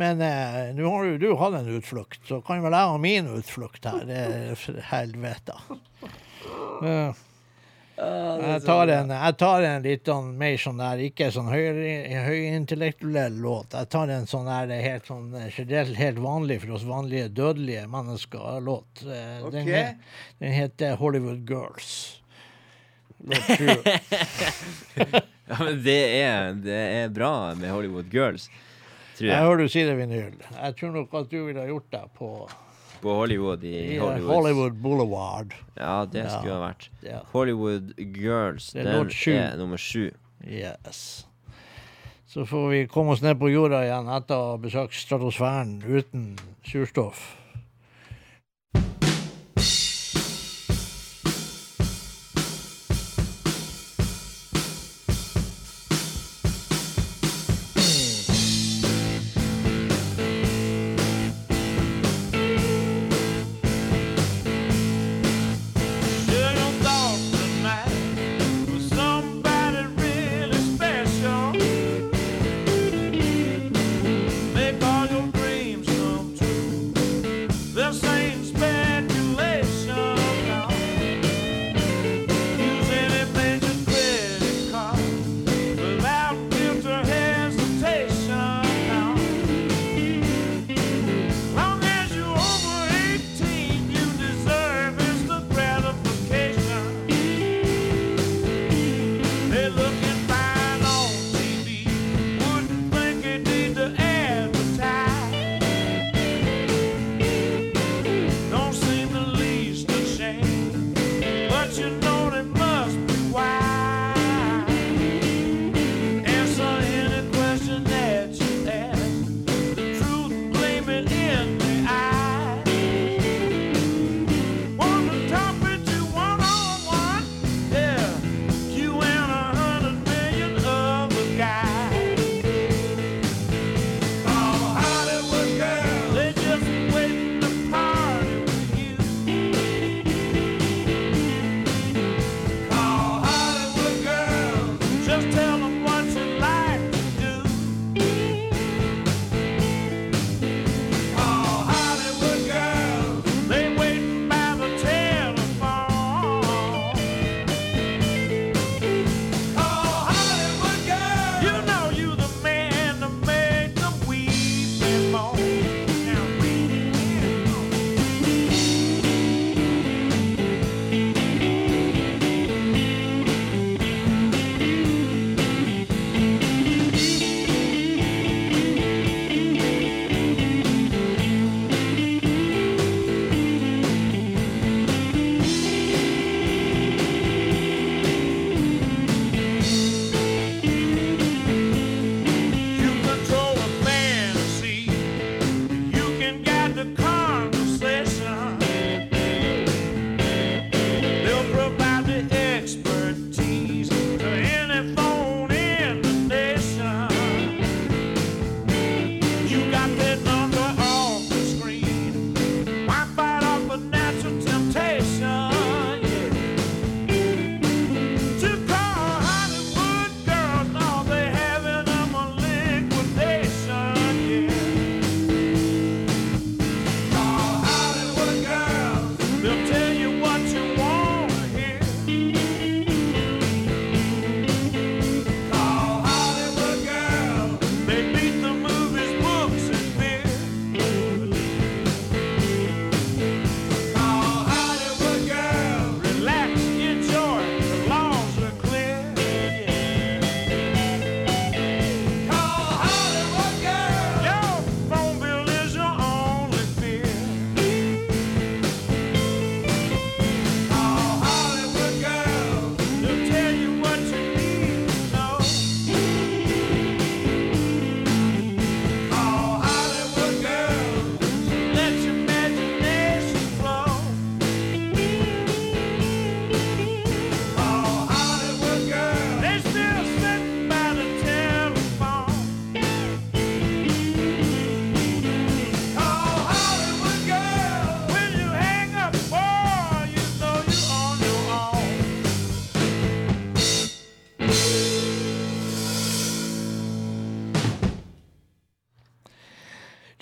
Men eh, nå har jo du hatt en utflukt, så kan vel jeg ha min utflukt her. Det er helvete. Eh, er jeg, tar en, jeg tar en litt sånn mer sånn der, ikke sånn høy- høyintellektuell låt. Jeg tar en sånn der helt sånn eh, generelt helt vanlig for oss vanlige dødelige mennesker-låt. Okay. Den, den heter Hollywood Girls. Låt sju. Ja, men det er, det er bra med Hollywood Girls, tror Jeg jeg. hører du si det, Vinyl. Jeg tror nok at du ville ha gjort det på På Hollywood i Hollywood. Hollywood Boulevard. Ja, det skulle ha vært. Hollywood Girls, Det er den er nummer sju. Yes. Så får vi komme oss ned på jorda igjen etter å ha besøkt stratosfæren uten surstoff.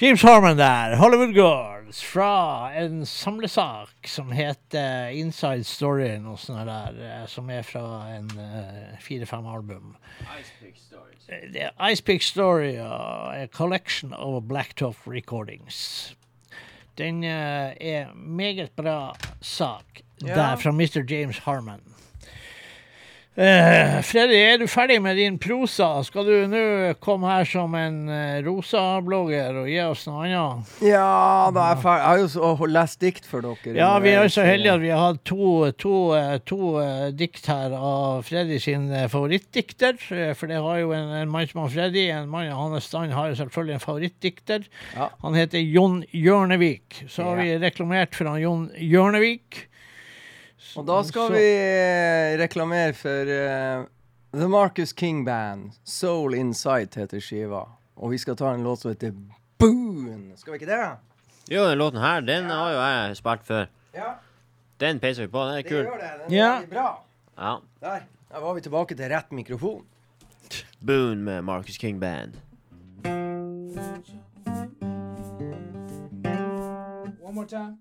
James Harmon der, Hollywood Girls, fra en samlesak som heter Inside Story, noe sånt der, eh, som er fra en eh, fire-fem album. Icepick Det er Ice Pick Story, uh, a collection of Blacktop recordings. Den uh, er meget bra sak yeah. der fra Mr. James Harmon. Eh, Freddy, er du ferdig med din prosa? Skal du nå komme her som en uh, rosa-blogger og gi oss noe annet? Ja, da er jeg ferdig. Jeg har jo lest dikt for dere. Ja, vi er jo så heldige at vi har hatt to, to, eh, to eh, dikt her av Freddy sin eh, favorittdikter. eh, For det har jo en, en mann som har Freddy, en mann av hans stand har jo selvfølgelig en favorittdikter. Ja. Han heter Jon Hjørnevik. Så har Ja. vi reklamert for han Jon Hjørnevik. Og da skal vi eh, reklamere for uh, The Marcus King Band. Soul Insight heter skiva. Og vi skal ta en låt som heter Boon. Skal vi ikke det? Jo, den låten her, den har jo jeg spilt før. Ja, Den peiser vi på. Den er det kul. gjør det. Den er Ja. bra. Ja. Der. Der var vi tilbake til rett mikrofon. Boon med Marcus King Band. One more time.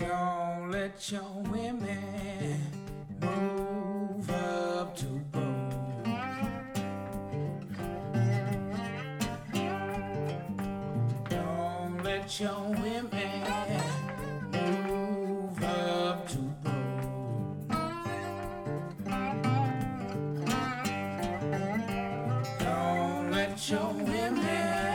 Don't let your women move up to boom. Don't let your women move up to boom. Don't let your women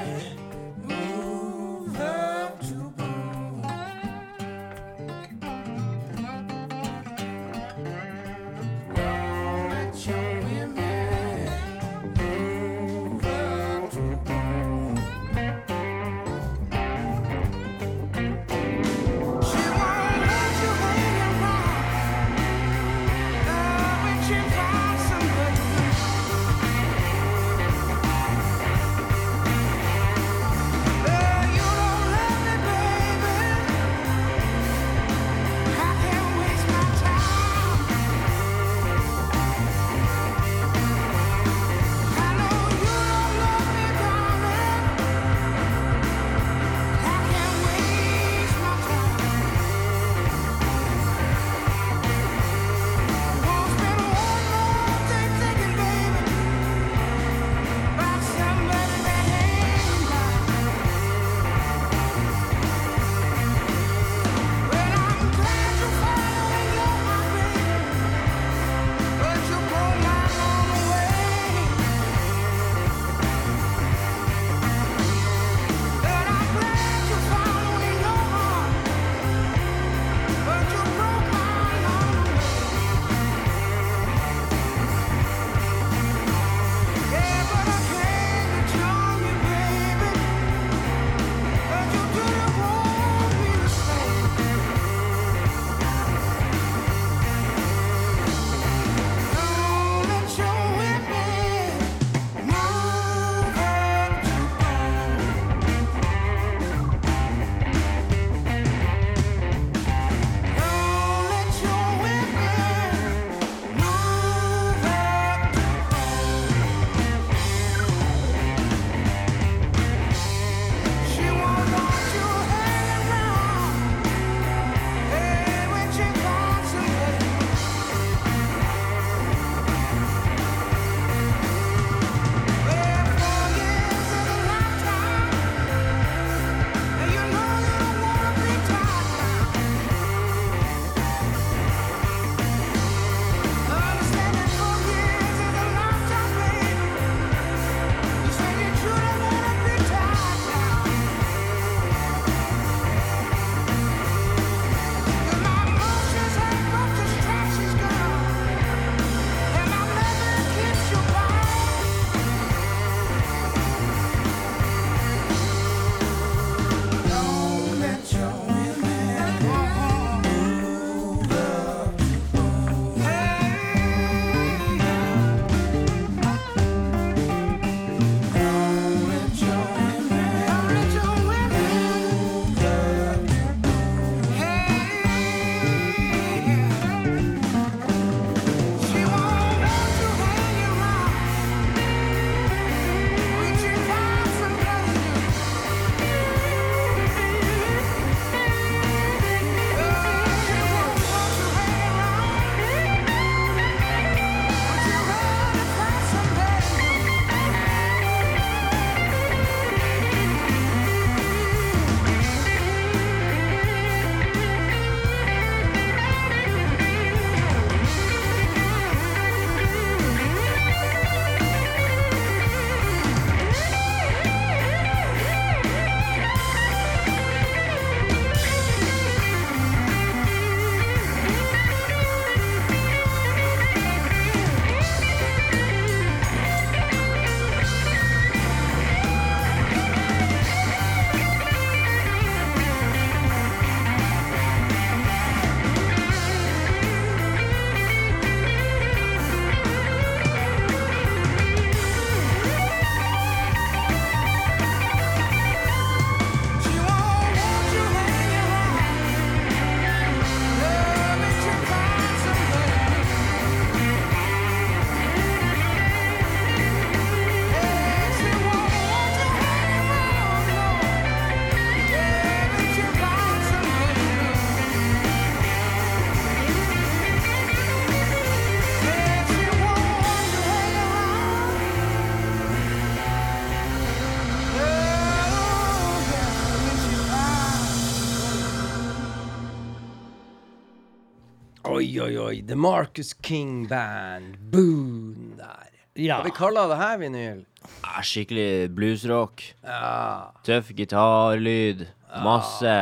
Oi, oi, oi. The Marcus King Band. Boon der. Ja. Hva vi kaller det her, vinyl? Ja, skikkelig bluesrock. Ja. Tøff gitarlyd. Masse.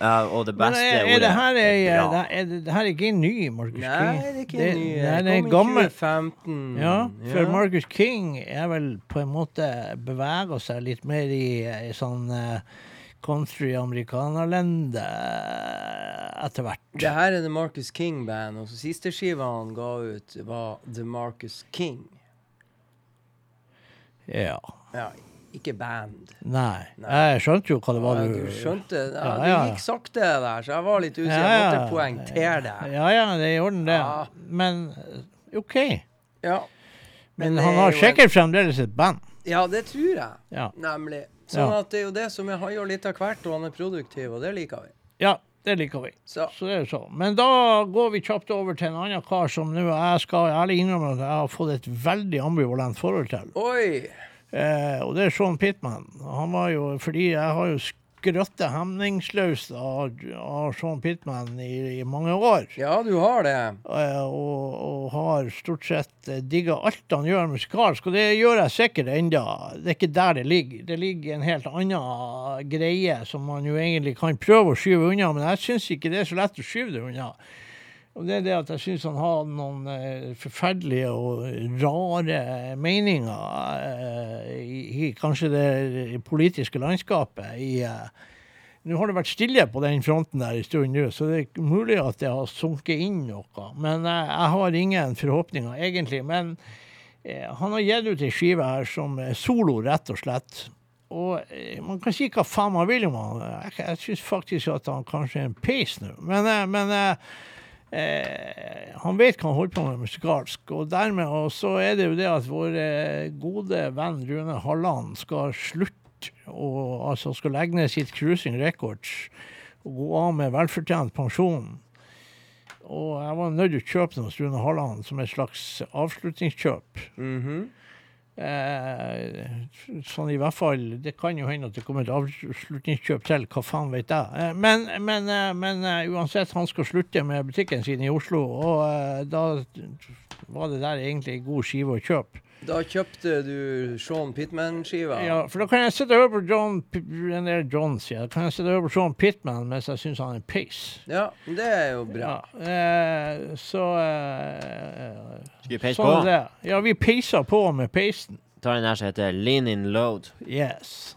Ja, og det beste er, er ordet det her ei, er bra. det, er det, det her er ikke en ny Marcus Nei, King? det er ikke en ny. Det er en i gammel 2015. Ja, for Ja. Marcus King er vel på en måte beveger seg litt mer i, i sånn uh, country-amerikanerlende etter hvert. Det her er The Marcus King Band, og så siste skiva han ga ut, var The Marcus King. Ja. Ja, ikke band. Nei. Nei. Jeg skjønte jo hva det var Ja, du skjønte? Ja, Ja, det gikk sakte der, så jeg var litt usikker. Jeg måtte poengtere det. Ja, ja, det er i orden, det. Ja. Men OK. Ja. Men, det han har sikkert sikkert fremdeles et band. Ja, det tror jeg. Ja. Nemlig. Sånn Ja. at det er jo det som er Han gjør litt av hvert, og han er produktiv, og det liker vi. Ja, det liker vi. Så Så det er så. Men da går vi kjapt over til en annen kar som nå jeg skal ærlig innrømme at jeg har fått et veldig ambivalent forhold til. Oi! Eh, og det er Sean Pittman. Han var jo, fordi jeg har jo skrøttet hemningsløst av, av Sean Pittman i, i mange år. Ja, du har det. Eh, og, og har stort sett eh, digga alt han gjør musikalsk, og det gjør jeg sikkert enda. Det er ikke der det ligger. Det ligger en helt annen greie som man jo egentlig kan prøve å skyve unna, men jeg syns ikke det er så lett å skyve det unna. Og det er det at jeg syns han har noen eh, forferdelige og rare meninger eh, i, kanskje det politiske landskapet i eh, nå har det vært stille på den fronten der en stund nå, så det er mulig at det har sunket inn noe. Men jeg har ingen forhåpninger, egentlig. Men han har gitt ut ei skive her som solo, rett og slett. Og man kan si hva faen man vil om han. Jeg, jeg syns faktisk at han kanskje er en peis nå. Men, men eh, han vet hva han holder på med musikalsk, og dermed og så er det jo det at vår eh, gode venn Rune Halland skal slutte og altså skal legge ned sitt Cruising Records og gå av med velfortjent pensjon. Og jeg var nødt til å kjøpe den hos Rune Halland som et slags avslutningskjøp. Mhm. Eh, sånn i hvert fall Det kan jo hende at det kommer et avslutningskjøp til, hva faen vet jeg. Eh, men men, eh, men eh, uansett, han skal slutte med butikken sin i Oslo, og eh, da var det der egentlig en god skive å kjøpe. Da kjøpte du Sean Pittman-skiva. Ja, for da kan jeg sitte og høre på John den der John, sier. Da kan jeg sitte og høre på Sean Pittman mens jeg syns han er piss. Ja, det er jo bra. Ja, eh, så eh, Skal vi peise sånn på? det. Ja, vi peiser på med peisen. tar den her som heter Lean in Load. Yes.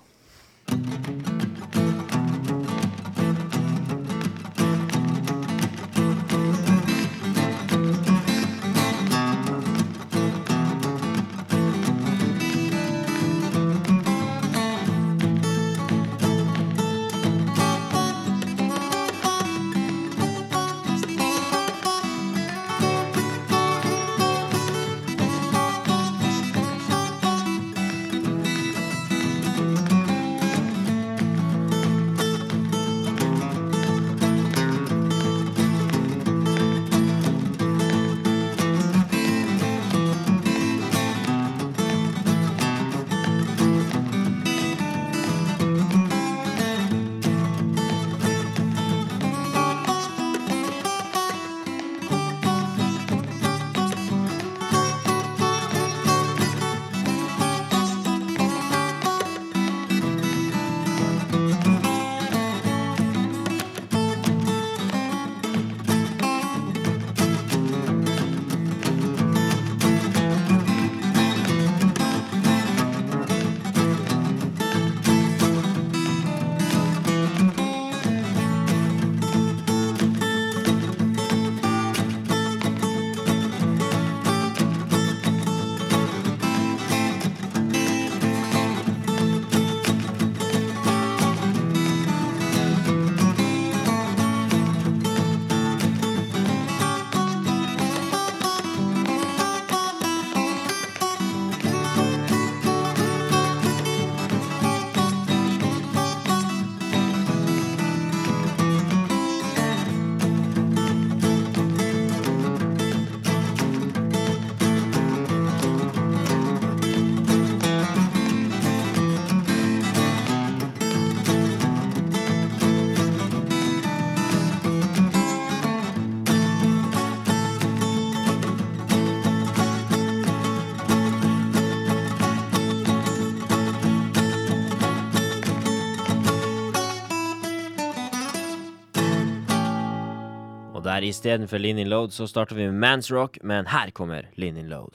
Her. Istedenfor Lean In Load så starter vi med Mans Rock, men her kommer Lean In Load.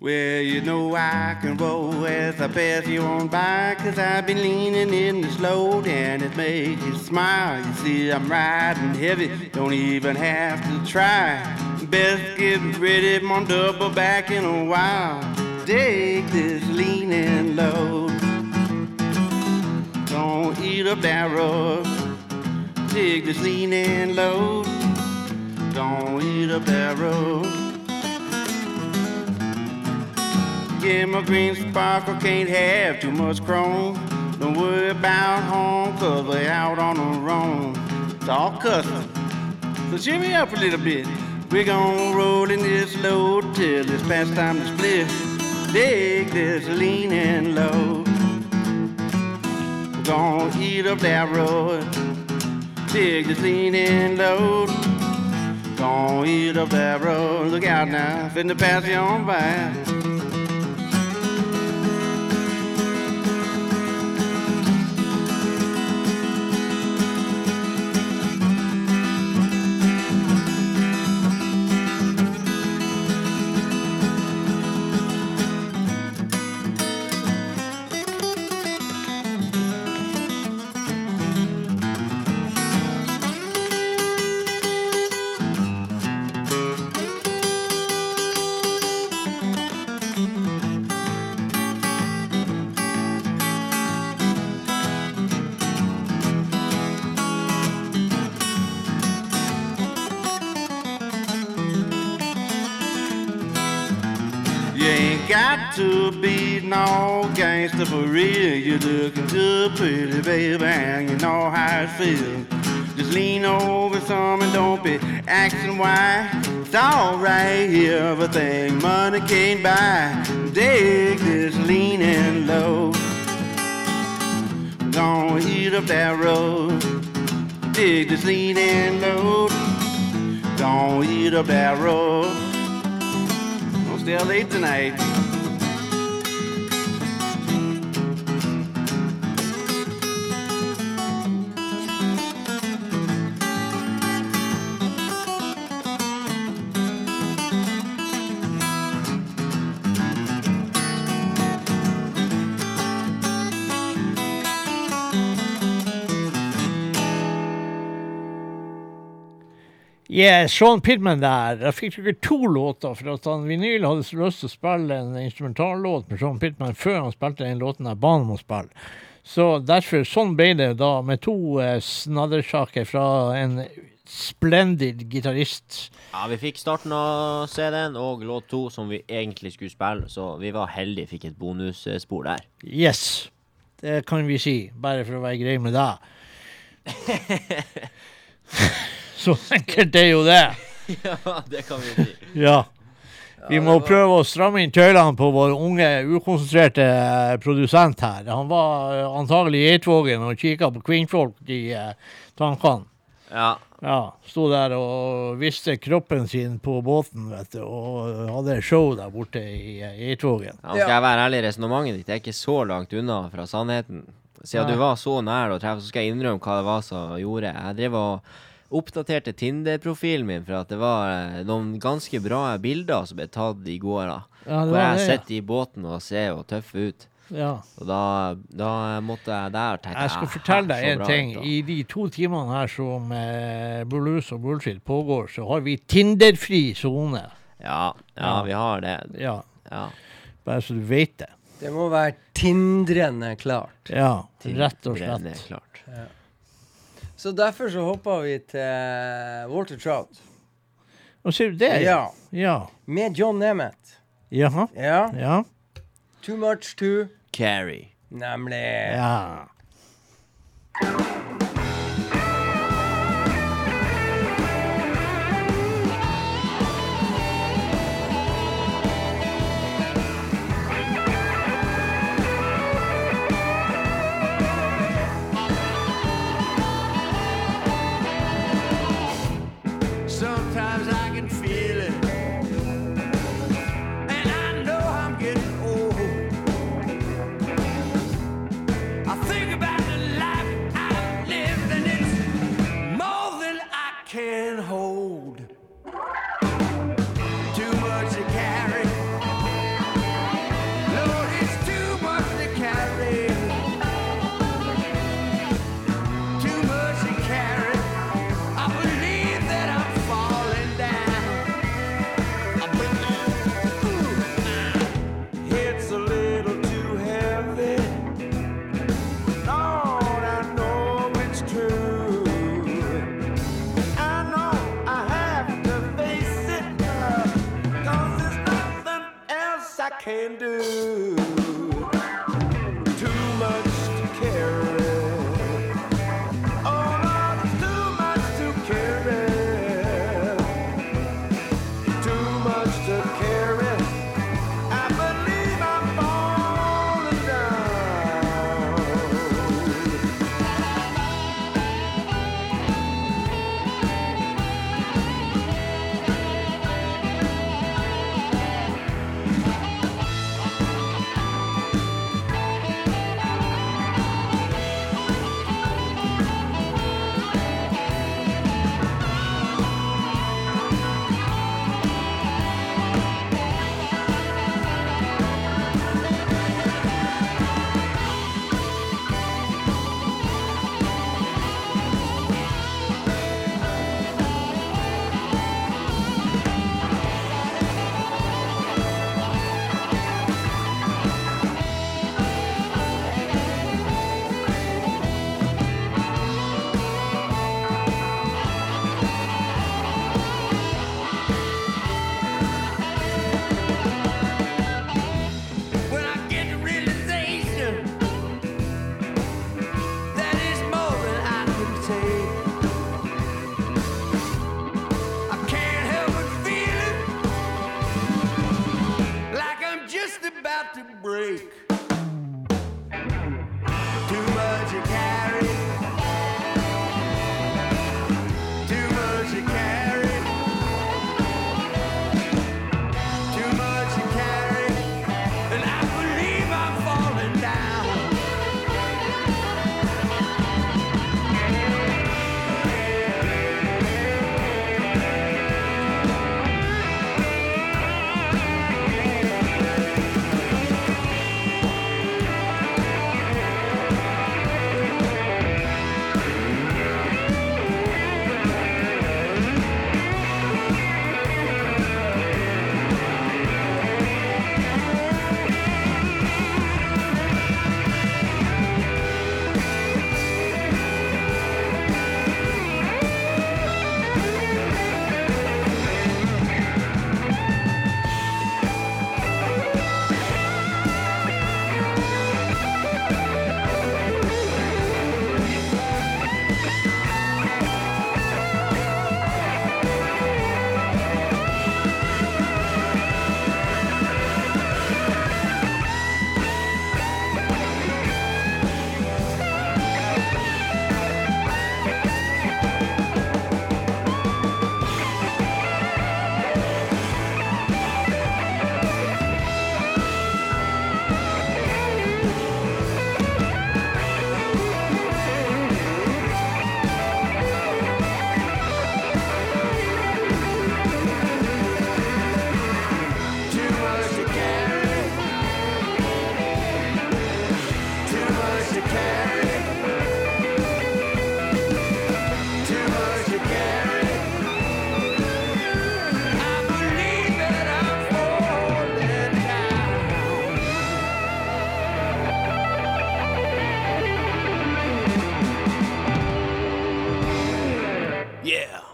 Well, you know I can roll as I pass you on by Cause I've been leaning in this load and it makes you smile. You see I'm riding heavy, don't even have to try. Best get ready, I'm double back in a while. Dig this leaning load. Don't eat a that road Dig this leaning load Don't eat up that road Yeah, my green sparkle can't have too much chrome. Don't worry about home, cause we're out on the roam. It's all custom. So cheer me up a little bit. We're gonna roll in this load till it's past time to split. Dig this load. We're gonna eat up that road. Dig this leaning load. Gonna eat up that road. Look out now, finna pass you on by. For real. You're looking good, pretty baby, and you know how it feels. Just lean over some and don't be asking why. It's alright here, everything money can't buy. Dig this leaning low. Gonna eat up that road. Dig this leaning low. Gonna eat up that road. Don't stay late tonight. Yeah, Sean Pittman der. Jeg fikk ikke to låter, for at han Vinyl hadde så lyst til å spille en instrumentallåt med Sean Pittman før han spilte den låten jeg ba ham å spille. Så derfor, sånn ble det da, med to eh, snaddersaker fra en splendid gitarist. Ja, vi fikk starten av CD-en og låt to som vi egentlig skulle spille, så vi var heldige fikk et bonusspor der. Yes, det kan vi si, bare for å være grei med deg. så enkelt er jo det. ja, det kan vi si. Ja. Vi må prøve å stramme inn tøylene på vår unge, ukonsentrerte eh, produsent her. Han var eh, antagelig i Geitvågen og kikka på kvinnfolk i eh, tankene. Ja, Ja, sto der og viste kroppen sin på båten, vet du, og hadde show der borte i Geitvågen. Ja skal jeg være ærlig, resonnementet ditt er ikke så langt unna fra sannheten. Siden ja. du var så nær å treffe, så skal jeg innrømme hva det var som gjorde. Jeg drev og oppdaterte Tinder-profilen min, for at det var eh, noen ganske bra bilder som ble tatt i går. da. Ja, det Hvor jeg sitter i båten og ser jo tøff ut. Ja. Og da, da måtte jeg der tenke Jeg skal "Ah, fortelle deg en ting. ut. I de to timene her som eh, Bullus og Bullshit pågår, så har vi Tinder-fri sone. Ja, ja, Ja. vi har det. Ja, Ja. bare så du vet det. Det må være tindrende klart. Ja, rett og slett. Så derfor så hoppa vi til Walter Trout. Og sier du det? Ja. Ja. Med John Nemeth. Jaha. Ja. Ja. Too much to Carry. Nemlig. Ja. can do.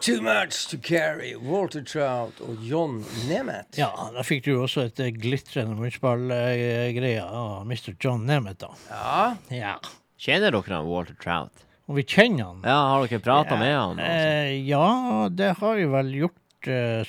Too much to carry. Walter Trout og John Nemeth. Ja, da fikk du også et eh, glitrende munnspallgreie av Mr. John Nemeth, da. Ja. ja. Kjenner dere han Walter Trout? Om vi kjenner han? Ja, Har dere prata ja. med han? Eh, ja, det har vi vel gjort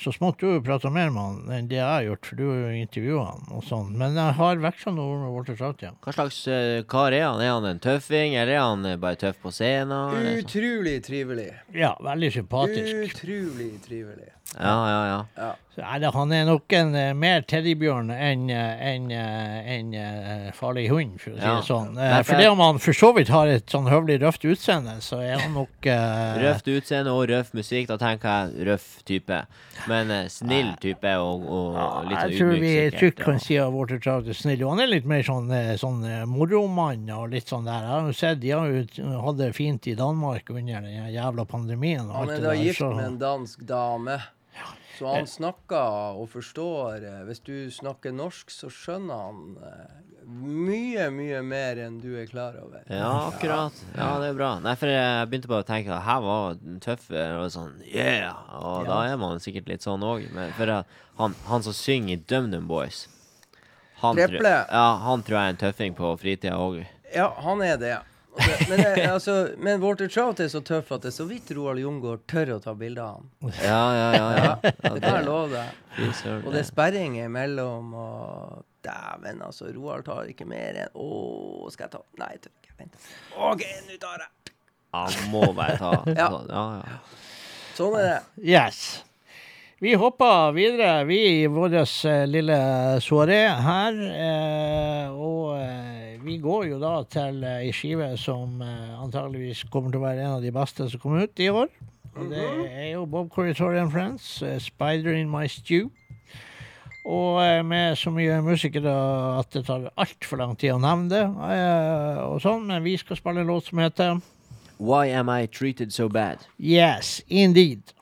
så smått du prata mer med han enn det jeg har gjort, for du har jo intervjua han og sånn. Men jeg har veksla noen ord med Walter Trout, ja. Hva slags eh, kar er han? Er han en tøffing, eller er han eh, bare tøff på scenen? sånn? Utrolig trivelig. Ja, veldig sympatisk. Utrolig trivelig. Ja, ja, ja. Så er han er nok en uh, mer teddybjørn enn en, eh, enn, eh, farlig hund, for å si Ja. det sånn. Uh, Derfor- for om han for så vidt har et sånn høvelig røft utseende, så er han nok uh, Røft utseende og røff musikk, da tenker jeg røff type. Men snill type og, og litt sånn Jeg tror vi ydmyk, trygt kan si at Walter Trout er snill. Og han er litt mer sånn, sånn moromann og litt sånn der. Jeg har jo sett de har jo hatt det fint i Danmark under den jævla pandemien. Og Han er da gift med en dansk dame. Så han snakker og forstår Hvis du snakker norsk, så skjønner han eh, mye, mye mer enn du er klar over. Ja, akkurat. Ja, det er bra. Nei, for jeg begynte bare å tenke at her var den tøffe og sånn yeah! Og da er man sikkert litt sånn òg. For han, han som synger i DumDum Boys han tror, ja, han tror jeg er en tøffing på fritida òg. Ja, han er det. Men, det, altså, men Walter Trout er så tøff at det er så vidt Roald Jungård tør å ta bilde av ham. Ja, ja, ja. ja. Det kan jeg love deg. Fy søren, Og det er sperring imellom, og dæven, altså. Roald tar ikke mer enn Å, skal jeg ta Nei, jeg tør ikke. Vent. OK, nå tar jeg. Han må bare ta. Ja. ja, ja. Sånn er det. Yes. Vi hopper videre, vi i vår eh, lille soaré her. Eh, og eh, vi går jo da til ei skive som antageligvis kommer til å være en av de beste som kommer ut i år. Og det er jo Bob Corritori and Friends, 'Spider in My Stew'. Og med så mye musikere at det tar altfor lang tid å nevne det. Og sånn, Men vi skal spille en låt som heter Why am I treated so bad? Yes, Indeed.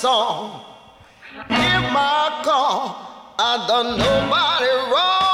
Song. In my car, I done nobody wrong.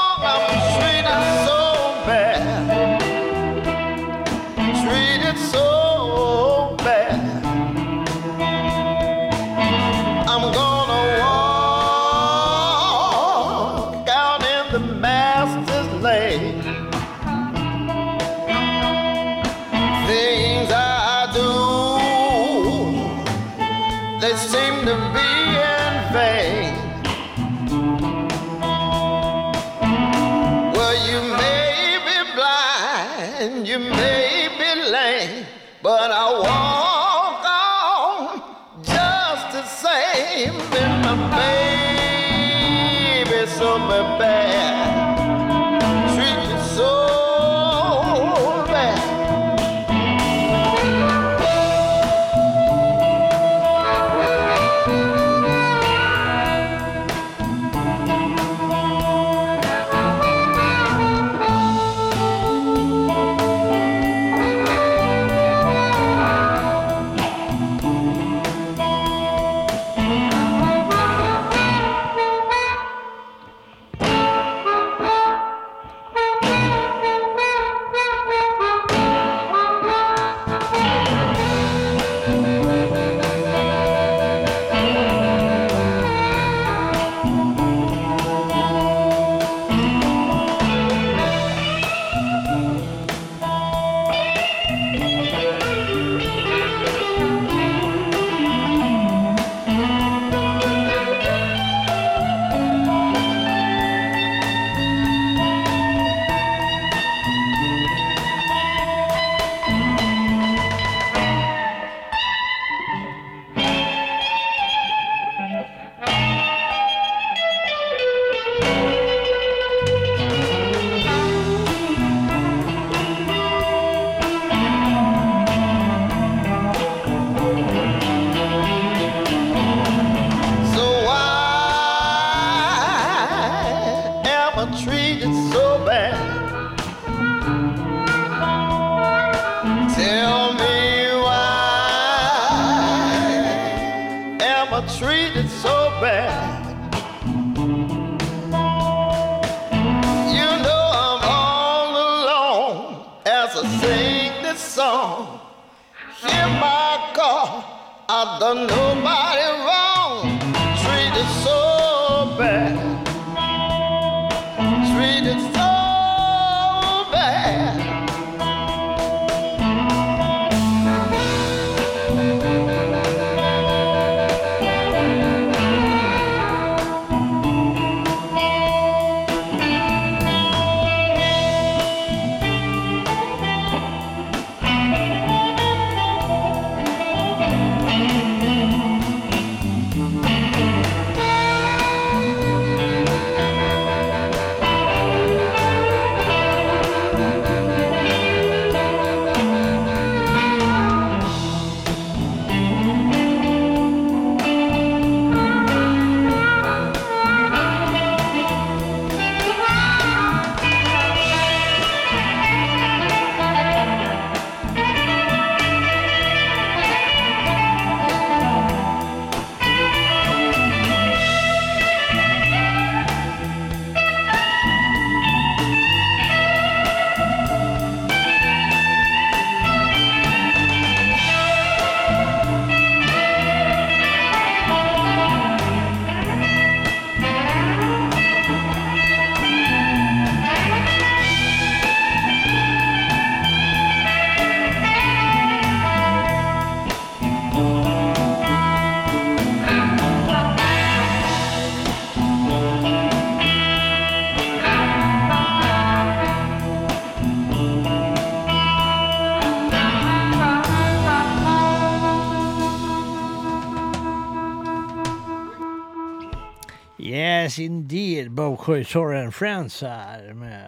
Bob and Friends her med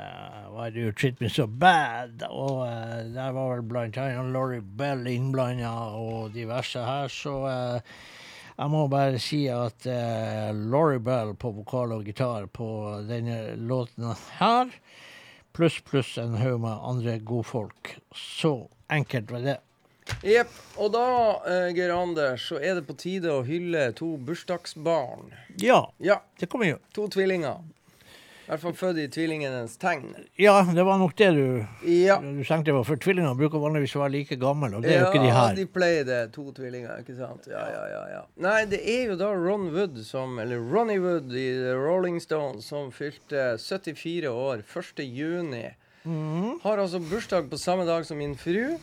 Why Do You Treat Me So Bad? Og uh, der var vel blant annet Laurie Bell innblanda og diverse her, så uh, jeg må bare si at uh, Laurie Bell på vokal og gitar på denne låten her, pluss pluss en haug med andre godfolk. Så enkelt var det. Jepp. Og da, uh, Geir Anders, så er det på tide å hylle to bursdagsbarn. Ja, Ja, det kan vi gjøre. to tvillinger. I hvert fall født i tvillingenes tegn. Ja, det var nok det du, Ja. du tenkte på, for tvillinger bruker vanligvis å være like gamle, og det er jo ikke de her. Ja, de pleier det. To tvillinger, ikke sant? Ja, ja, ja, ja. Nei, det er jo da Ron Wood som Eller Ronny Wood i The Rolling Stones som fylte 74 år 1. juni. Mm. Har altså bursdag på samme dag som min fru.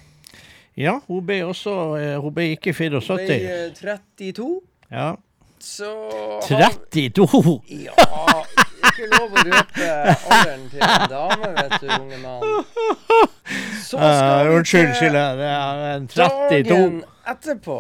Ja, hun ble også eh, Hun ble ikke 74. Hun ble 32. Ja. Så 32! Ja, ikke lov å røpe alderen til en dame, vet du, unge mann. Så skal vi unnskyld, skyld. Skille. Det er en 32. dagen etterpå.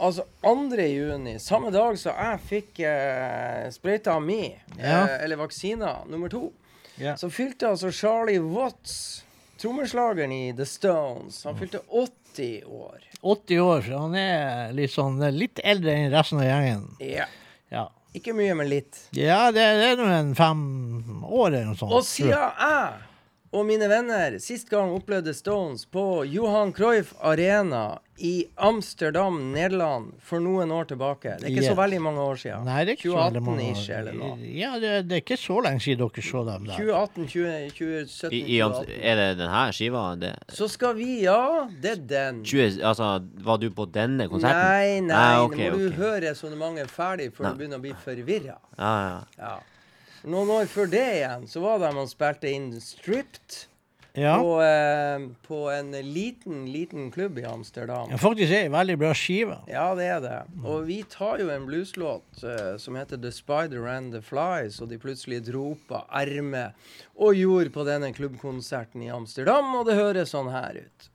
Altså 2. juni, samme dag som jeg fikk eh, sprøyta mi, Ja. eh, eller vaksina nummer to, Ja. så fylte altså Charlie Watts, trommeslageren i The Stones, han fylte 80 år. 80 år, så han er litt sånn litt eldre enn resten av gjengen. Ja. Ja, Ikke mye, men litt. ja det, det er nå en fem år eller noe sånt. Og siden jeg og mine venner sist gang opplevde Stones på Johan Cruyff Arena i Amsterdam, Nederland, for noen år tilbake Det er ikke yeah. så veldig mange år siden. Nei, det er ikke så veldig mange 2018-ish år. eller noe. Ja, det, det er ikke så lenge siden dere så dem der. 2018, 20, 2017, I, i, 2018. er det denne skiva? Det, Så skal vi, ja, det er den. 20, altså, var du på denne konserten? Nei, nei, Ah, nå må må du høre resonnementet ferdig før du begynner å bli forvirra. Ja, ja. Ja. Noen år før det igjen, så var det man spilte inn Stripped Ja. på, eh, på en liten, liten klubb i Amsterdam. ja, faktisk er det en veldig bra skive. Ja, det er det. Og vi tar jo en blueslåt eh, som heter The Spider and the Flies, og de plutselig dro av ermet og gjorde på denne klubbkonserten i Amsterdam, og det høres sånn her ut.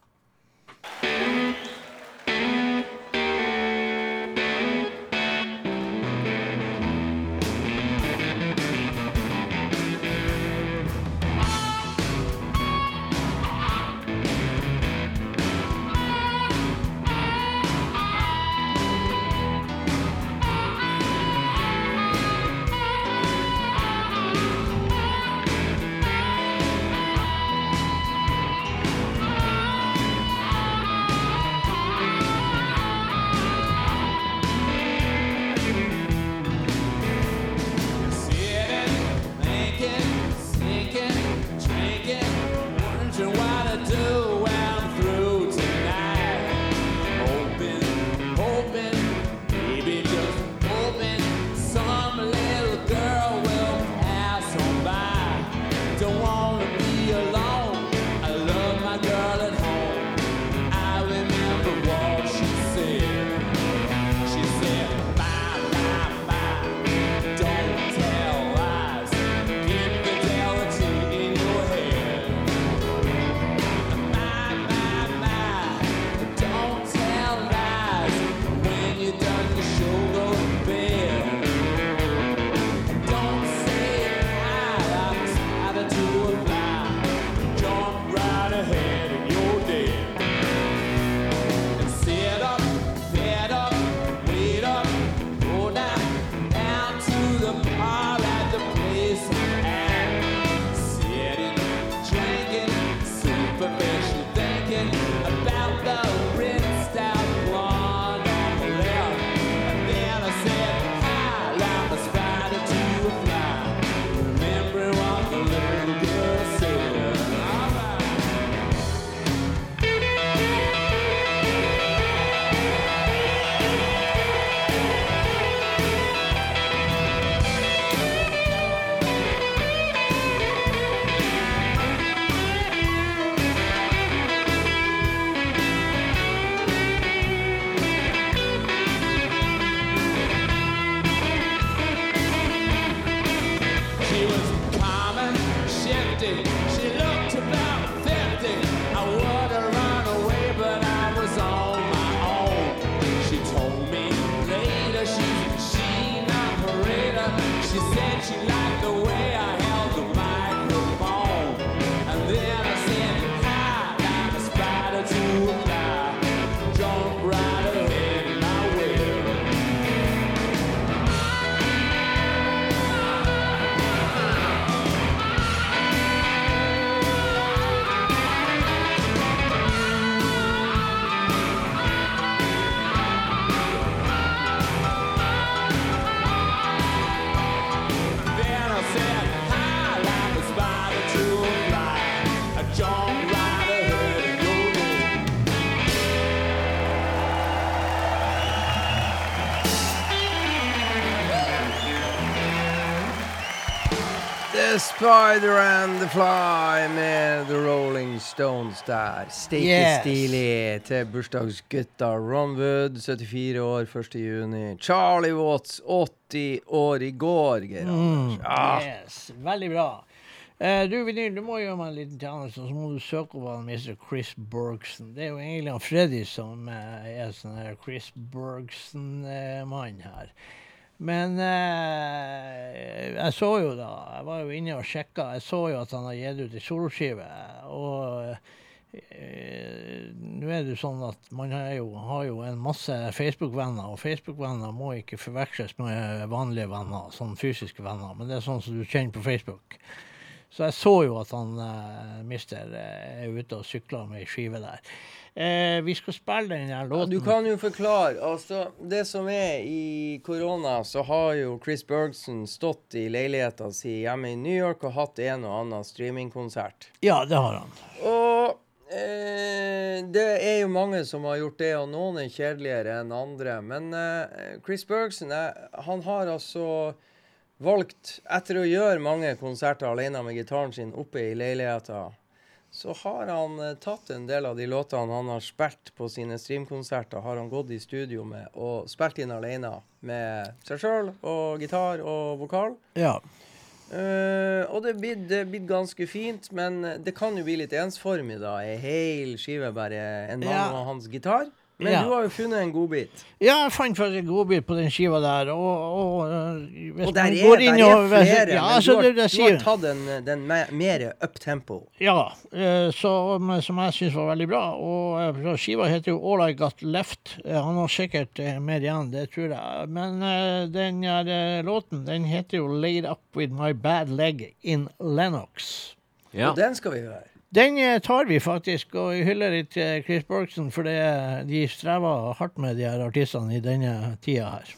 Spider and the Fly med The Rolling Stones der. Steike Yes. stilig til bursdagsgutta. Ron Wood, 74 år, 1. juni. Charlie Watts, 80 år i går, Geir Anders. Ah. Yes, veldig bra. Uh, du, du må gjøre meg en liten tjeneste, så må du søke opp han Mr. Chris Bergson. Det er jo egentlig han Freddy som uh, er sånn her Chris Bergson-mann her. Men eh, jeg så jo da Jeg var jo inne og sjekka. Jeg så jo at han har gitt ut ei soloskive. Og eh, nå er det jo sånn at man jo, har jo en masse Facebook-venner, og Facebook-venner må ikke forveksles med vanlige venner, sånn fysiske venner, men det er sånn som du kjenner på Facebook. Så jeg så jo at han eh, mister eh, er ute og sykler med ei skive der. Eh, vi skal spille den der Ja, låten. Du kan jo forklare. Altså, det som er i korona, så har jo Chris Bergson stått i leiligheta si hjemme i New York og hatt en og annen streamingkonsert. Ja, det har han. Og eh, det er jo mange som har gjort det, og noen er kjedeligere enn andre. Men eh, Chris Bergson eh, han har altså valgt, etter å gjøre mange konserter alene med gitaren sin oppe i leiligheta, så har han eh, tatt en del av de låtene han har spilt på sine streamkonserter, har han gått i studio med og spilt inn alene med seg sjøl og gitar og vokal. Ja. Uh, og det er blitt- det er blitt ganske fint, men det kan jo bli litt ensformig, da. Ei hel skive, bare en mann Ja. og hans gitar. Men Ja. du har jo funnet en godbit. Ja, jeg fant faktisk en godbit på den skiva der, og, og øh, hvis Og der man er, går der er og flere, ja, men altså, du, har, det, det du har tatt den, den mer up-tempo. Ja, eh, så, som jeg syns var veldig bra. Og skiva heter jo All I Got Left. Han har sikkert mer igjen, det tror jeg. Men den her, låten den heter jo Laid Up With My Bad Leg In Lennox. Ja. Og den skal vi høre. Den eh, tar vi faktisk, og vi hyller litt eh, Chris Bergson, for det, de strever hardt med de her artistene i denne tida her.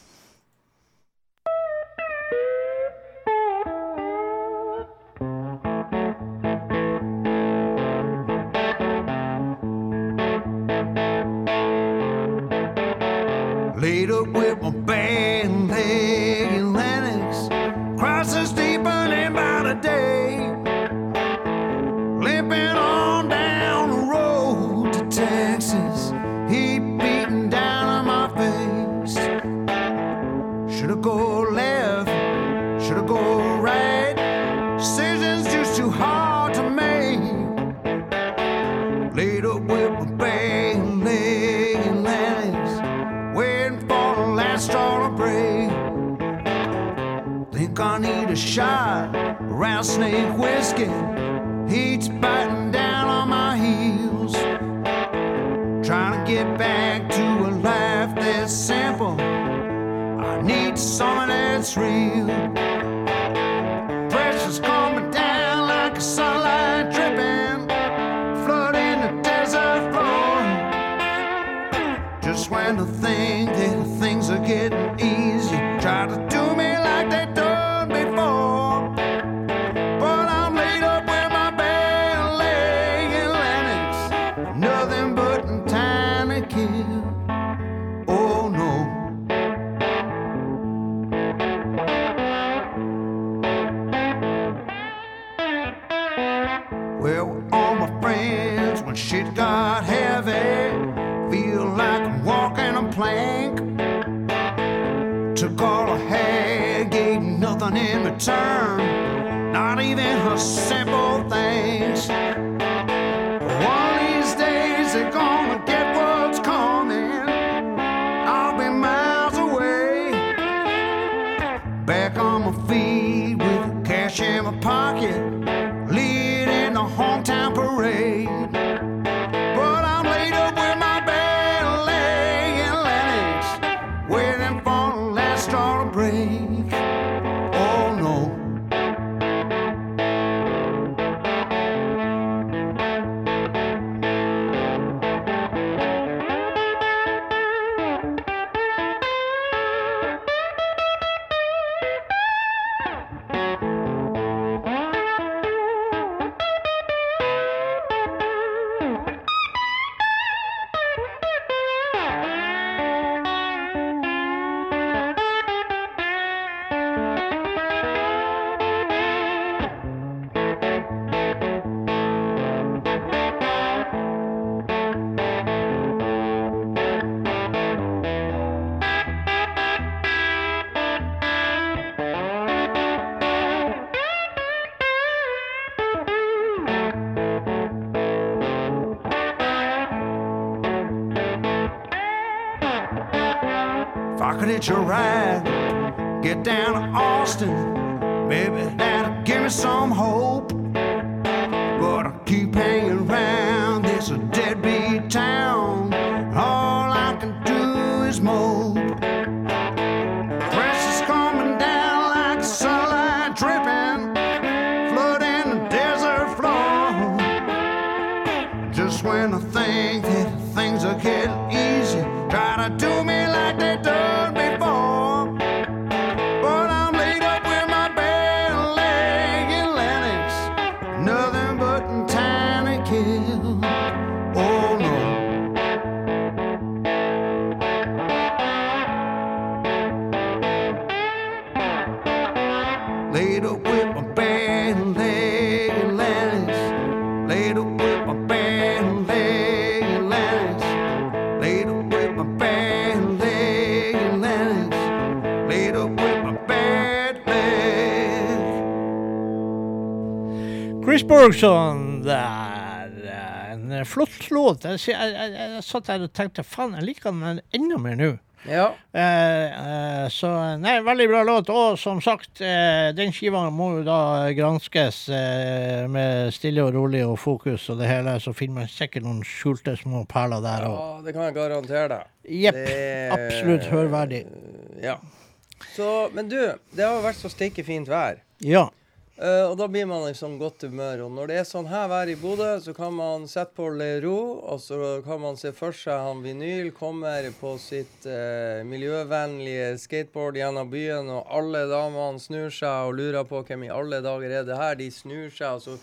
Laid with my Bergson der. eh, En flott låt. Jeg, jeg, jeg, jeg satt der og tenkte faen, jeg liker den enda mer nå. Ja. Eh, eh, så nei, veldig bra låt. Og som sagt, eh, den skiva må jo da granskes eh, med stille og rolig og fokus og det hele, så finner man sikkert noen skjulte små perler der òg. ja, det kan jeg garantere deg. Jepp. Absolutt hørverdig. Ja. Så, men du, det har jo vært så steike fint vær. Ja. Eh, og da blir man sånn godt humør. Og når det er sånn her vær i Bodø, så kan man sette på Le Roux, og så kan man se for seg han vinyl kommer på sitt uh, miljøvennlige skateboard gjennom byen, og alle damene snur seg og lurer på hvem i alle dager er det her. De snur seg, og så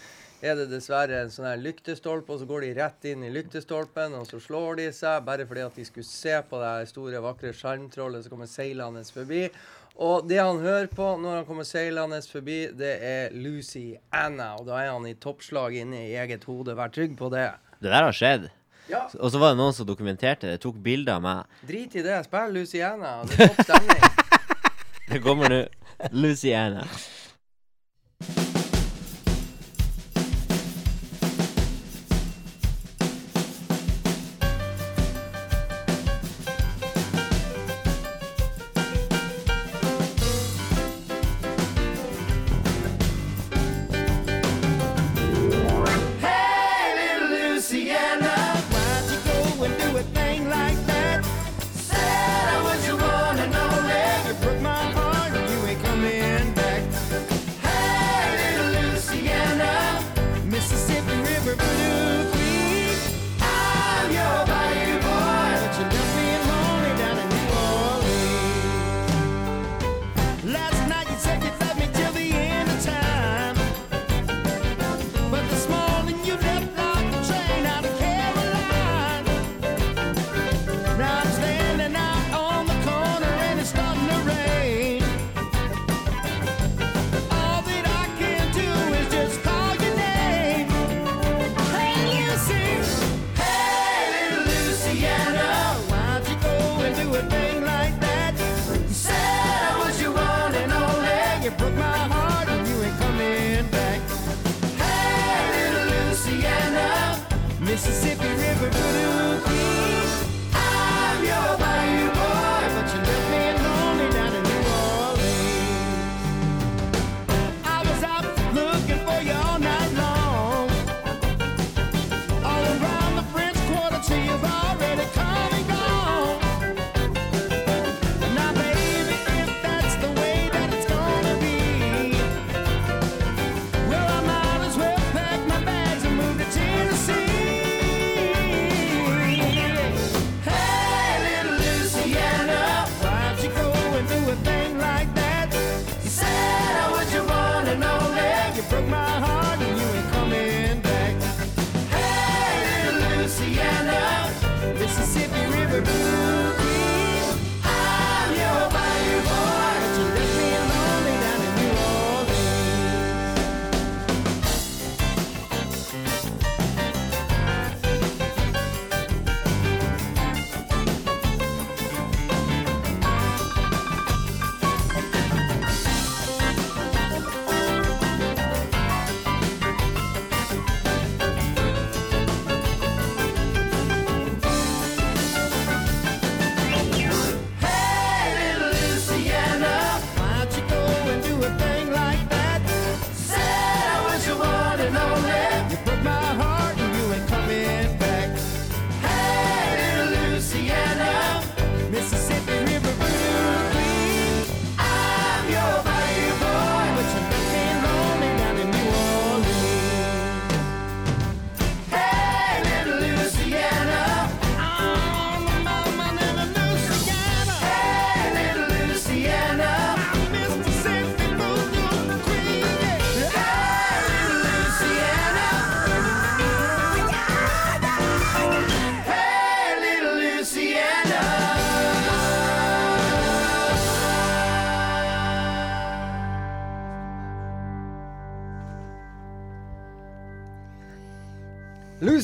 er det dessverre en sånn her lyktestolpe, og så går de rett inn i lyktestolpen, og så slår de seg bare fordi at de skulle se på det store, vakre sjarmtrollet som kommer seilende forbi. Og det han hører på når han kommer seilende forbi, det er Lucy Anna. Og da er han i toppslag inne i eget hode. Vær trygg på det. Det der har skjedd. Ja. Og så var det noen som dokumenterte det. Tok bilder av meg. Drit i det. Spill Lucy Anna. Det er topp stemning. Det kommer nå. Luciana.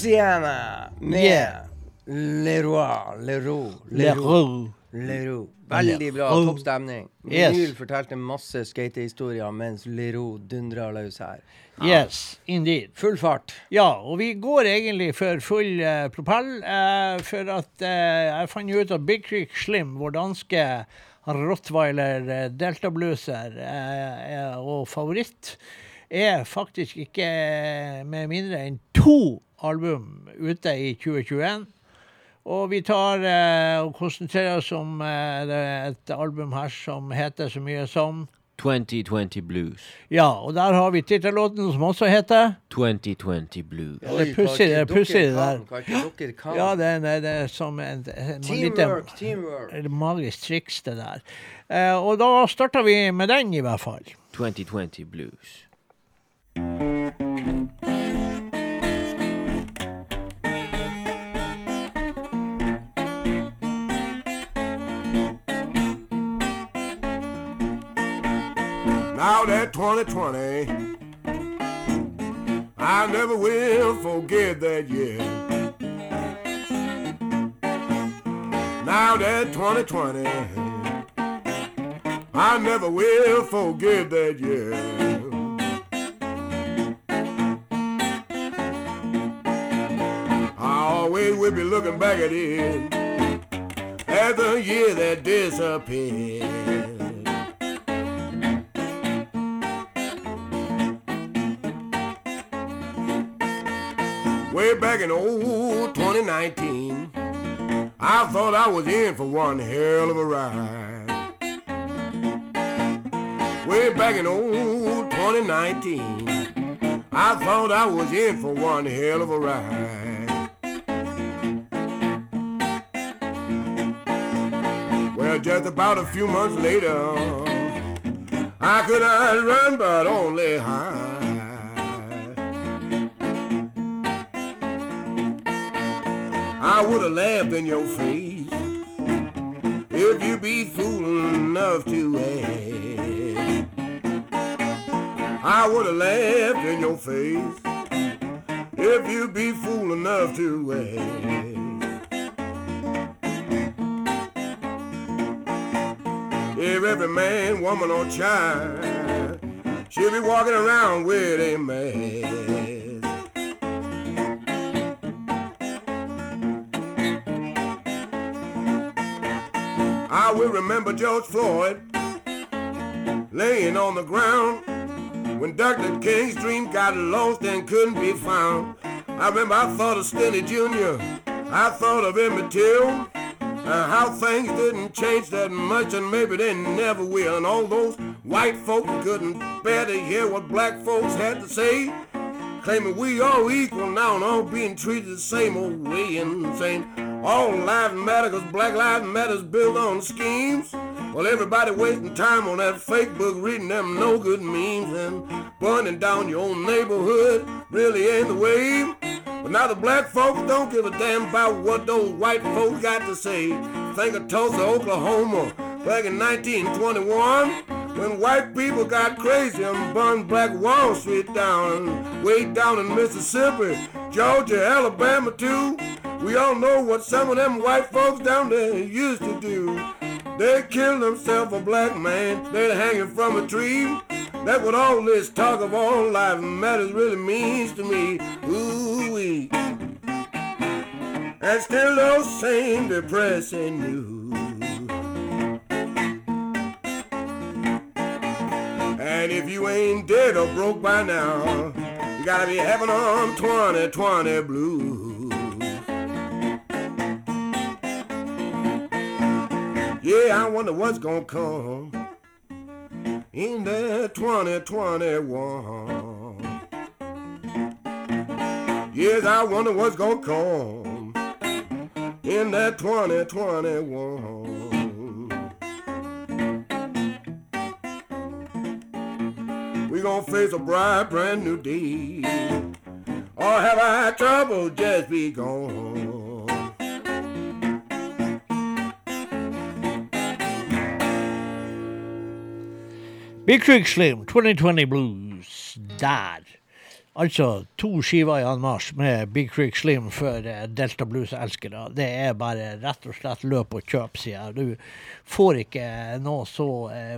Louisiana med Yeah. Leroy. Leroy. Leroux. Leroux. Veldig bra. Leroux. Topp stemning. Yes. Vinyl fortalte masse skatehistorier mens Leroux dundra løs her. Yes, indeed. Full fart. Ja, og vi går egentlig for full uh, propell, Uh, for at uh, jeg fant ut at Big Creek Slim, vår danske rottweiler deltabluser uh, og favoritt, er faktisk ikke med mindre enn to album ute i 2021. Og vi tar eh, og konsentrerer oss om eh, et album her som heter så mye som 2020 Blues. Ja, og der har vi tittellåten som også heter 2020 Blues. Ja, det er pussig, det er pussig det der. Ja, det, er- det, det er som en, en Teamwork, teamwork. et magisk triks, det der. Eh, og da starter vi med den, i hvert fall. 2020 Blues. Now that 2020, I never will forget that year. Now that 2020, I never will forget that year. I always will be looking back at it as the year that disappeared. Way back in old 2019, I thought I was in for one hell of a ride. Way back in old 2019, I thought I was in for one hell of a ride. Just about a few months later, I could not run but only hide. I would have laughed in your face if you be fool enough to ask. I would have laughed in your face if you be fool enough to ask. If every man, woman, or child should be walking around with a mask. I will remember George Floyd laying on the ground when Dr. King's dream got lost and couldn't be found. I remember I thought of Stenny Jr., I thought of Emmett Till, and how things didn't change that much and maybe they never will. And all those white folks couldn't bear to hear what black folks had to say claiming we all equal now and all being treated the same old way and saying all lives matter because black lives matters built on schemes. Well, everybody wasting time on that fake book reading them no good memes and burning down your own neighborhood really ain't the way. But now the black folks don't give a damn about what those white folks got to say. Think of Tulsa, Oklahoma, back in 1921. When white people got crazy and burned Black Wall Street down, way down in Mississippi, Georgia, Alabama too. We all know what some of them white folks down there used to do. They killed themselves a black man, they're hanging from a tree. That's what all this talk of all life matters really means to me. Ooh wee. And still those same depressing news. And if you ain't dead or broke by now, you gotta be having on 2020 blues. Yeah, I wonder what's gonna come in that 2021. Yes, I wonder what's gonna come in that 2021. We gonna face a bright, brand new day. Or have our trouble just be gone? Big Creek Slim, 2020 Blues, der. Altså to skiver i anmarsj med Big Creek Slim for eh, Delta Blues-elskere. Det er bare rett og slett løp og kjøp, sier. Du får ikke noe så eh,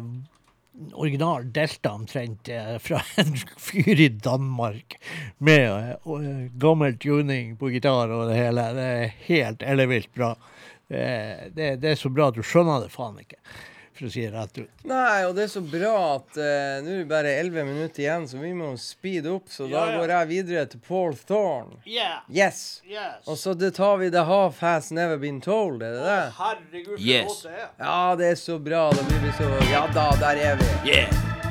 original Delta omtrent eh, fra en fyr i Danmark med eh, eh, gammel tuning på gitar og det hele. Det er helt ellevilt bra. Det, er- det, det er så bra at du skjønner det faen ikke, for å si det rett ut. Nei, og det er så bra at uh, nå er det bare 11 minutter igjen, så vi må speede opp. Så da Ja, ja. går jeg videre til Paul Thorne. Yeah, Yes. yes. Og så det tar vi The Half Has Never Been Told, er det det? Herregud, for Yes. det er. Ja, det er så bra. Da blir vi så Ja da, der er vi. Yeah!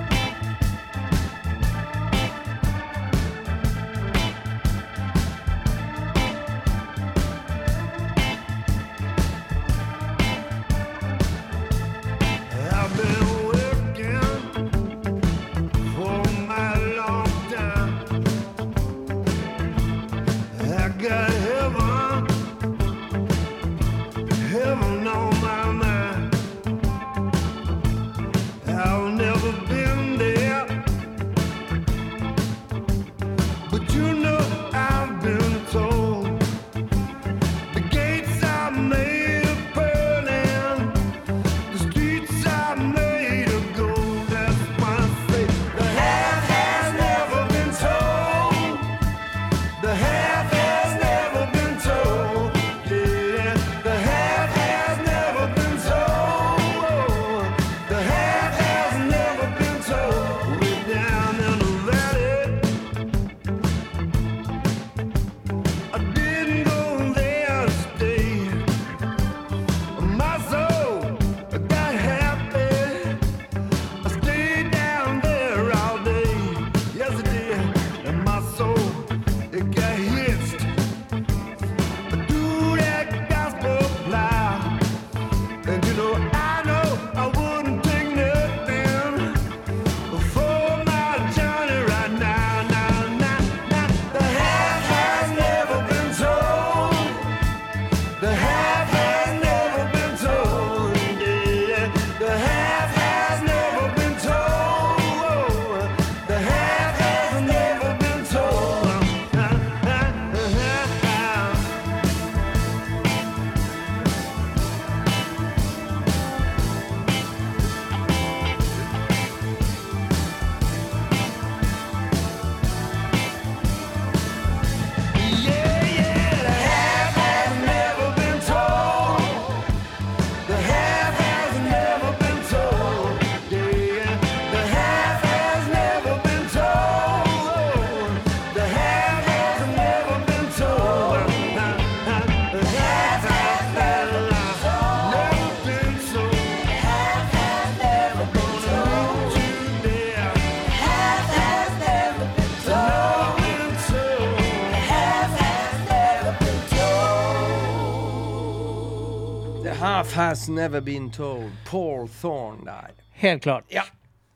Has Never Been Told. Paul Thorne der. Helt klart. Ja.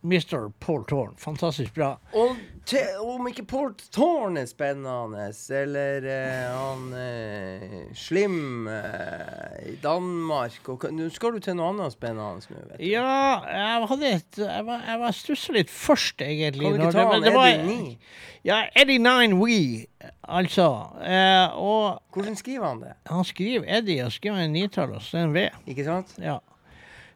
Mr. Paul Thorne. Fantastisk bra. Om ikke Paul Thorne er spennende, eller eh, han eh, Slim eh, i Danmark og, Nå skal du til noe annet spennende nå, vet du. Ja, jeg hadde et Jeg var, jeg var stussa litt først, egentlig. Kan du ikke ta han Eddie 9? Ja, Eddie 9 We, altså. Eh, og Hvordan skriver han det? han skriver Eddie og skriver en nitall og så en V. Ikke sant? Ja.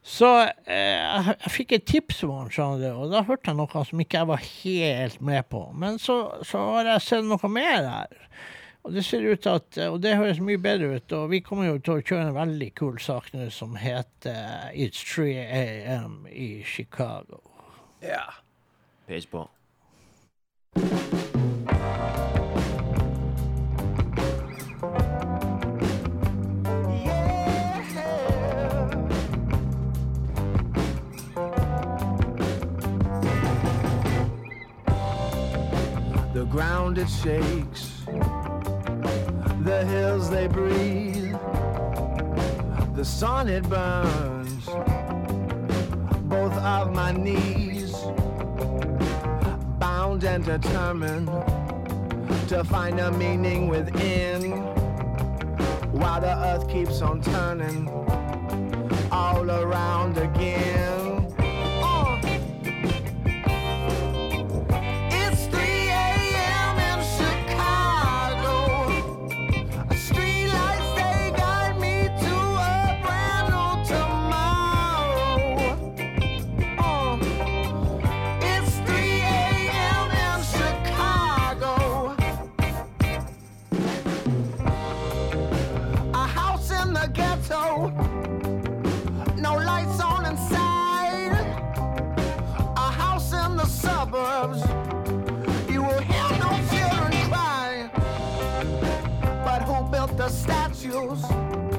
Så eh, jeg, jeg fikk et tips om han, og da hørte jeg noe som ikke jeg var helt med på. Men så, så har jeg sett noe mer her. Og det ser ut at, og det høres mye bedre ut, og vi kommer jo til å kjøre en veldig kul sak nå som heter It's 3 AM i Chicago. Ja. Pøys på. Ground it shakes, the hills they breathe, the sun it burns, both of my knees, bound and determined to find a meaning within, while the earth keeps on turning all around again. Statues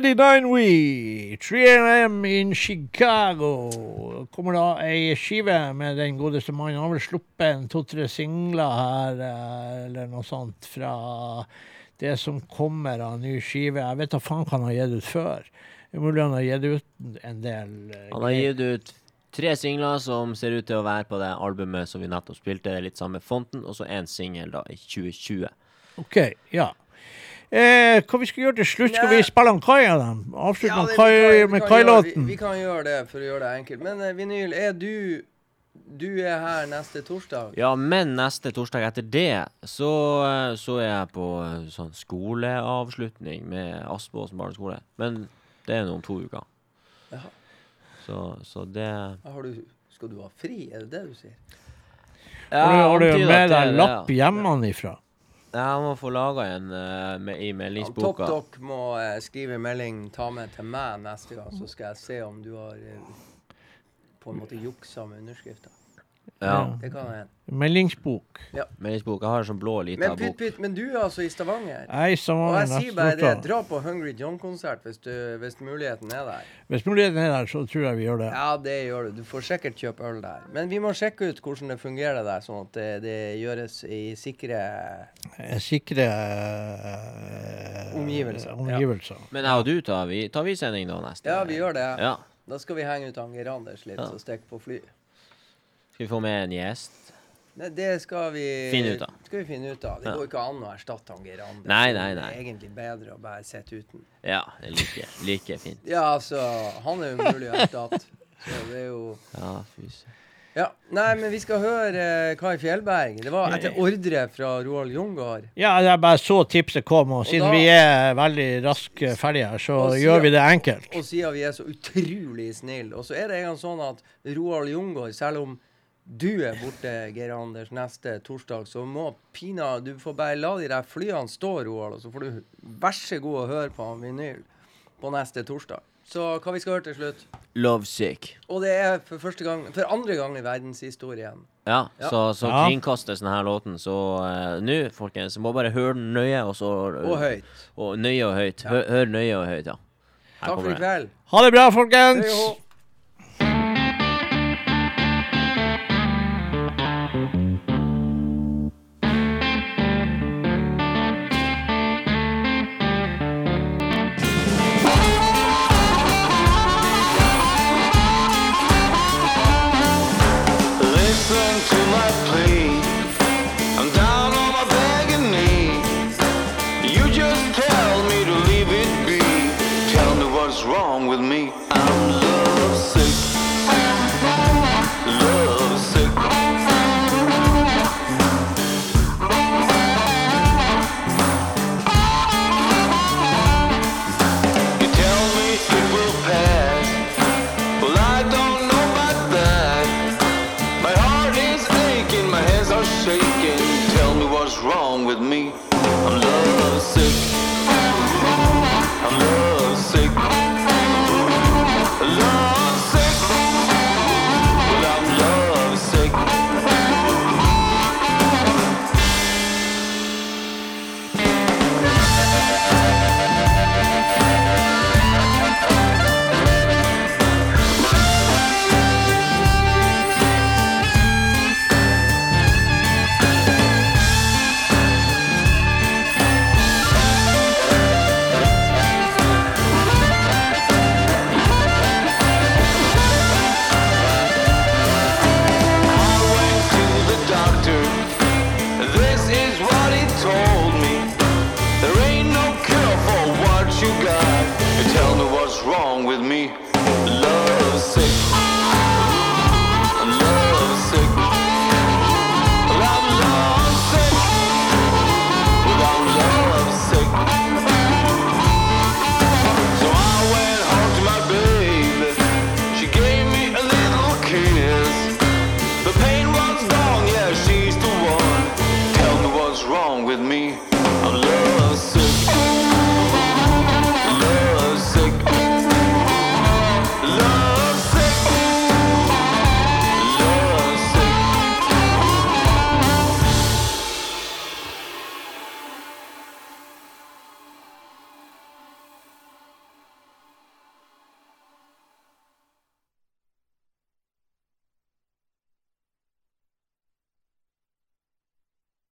39 We, 3AM in Chicago. kommer da ei skive med den godeste mannen. Han har vel sluppet en to-tre singler her, eh, eller noe sånt, fra det som kommer av ny skive. Jeg vet da faen hva han har gitt ut før. Mulig han har gitt ut en del eh, Han har gitt ut tre singler som ser ut til å være på det albumet som vi nettopp spilte, litt sammen med fonten, og så én singel i 2020. OK, ja. Eh, hva vi skal gjøre til slutt? Skal vi spille en Kai av dem? Avslutte Ja, med det- Kai, vi kan- vi med kan Kai-låten? Vi, vi kan gjøre det for å gjøre det enkelt. Men eh, Vinyl, er du Du er her neste torsdag? Ja, men neste torsdag etter det så, eh, så er jeg på eh, sånn skoleavslutning med Aspåsen barneskole. Men det er nå om to uker. Ja. Så, så det Har du, skal du ha fri, er det det du sier? Har du, har du med deg lapp hjemmefra? lapp ja. han må få laga en uh, med, i meldingsboka. Dere må uh, skrive melding, ta med til meg neste gang, så skal jeg se om du har uh, på en måte juksa med underskrifter. Ja. Det kan hende. Meldingsbok. Meldingsbok. Jeg har en sånn blå lita Men, pytt, bok. pytt, men du er altså i Stavanger? Nei, som Og var jeg sier bare det, dra på Hungry John-konsert hvis, du- hvis muligheten er der. Hvis muligheten er der, så tror jeg vi gjør det. Ja, det gjør du. Du får sikkert kjøpe øl der. Men vi må sjekke ut hvordan det fungerer der, sånn at det, det gjøres i sikre Eh, Sikre eh, Omgivelser, ja. omgivelser. Men jeg og du tar vi, tar vi sending da neste? Ja, vi gjør det. Ja. Da skal vi henge ut Anger Anders litt Ja. og stikke på fly. Skal vi få med en gjest? Nei, det skal vi Finne ut av. Skal vi finne ut av. Det Ja. går ikke an å erstatte han Geir Anders. Nei, nei, nei. Det er egentlig bedre å bare sitte uten. Ja, det er like, like fint. Ja, altså Han er umulig å erstatte. Så det er jo Ja, fy søren. Ja. Nei, men vi skal høre eh, Kai Fjellberg. Det var etter ordre fra Roald Jungård. Ja, jeg bare så tipset kom, og siden da- vi er veldig raskt eh, ferdige her, så siden- gjør vi det enkelt. Og siden vi er så utrolig snille. Og så er det engang sånn at Roald Jungård, selv om du er borte, Geir Anders, neste torsdag, så må pina Du får bare la de der flyene stå, Roald, og så får du vær så god å høre på han vinyl på neste torsdag. Så hva vi skal høre til slutt? Lovesick. Og det er for første gang For andre gang i verdenshistorien. Ja, Ja. så, så Ja. kringkastes denne låten. Så uh, nå, folkens, må bare høre den nøye, og så Og høyt. Og nøye og høyt. Hør, hør nøye og høyt, ja. Her Takk for i kveld. Ha det bra, folkens! Hei.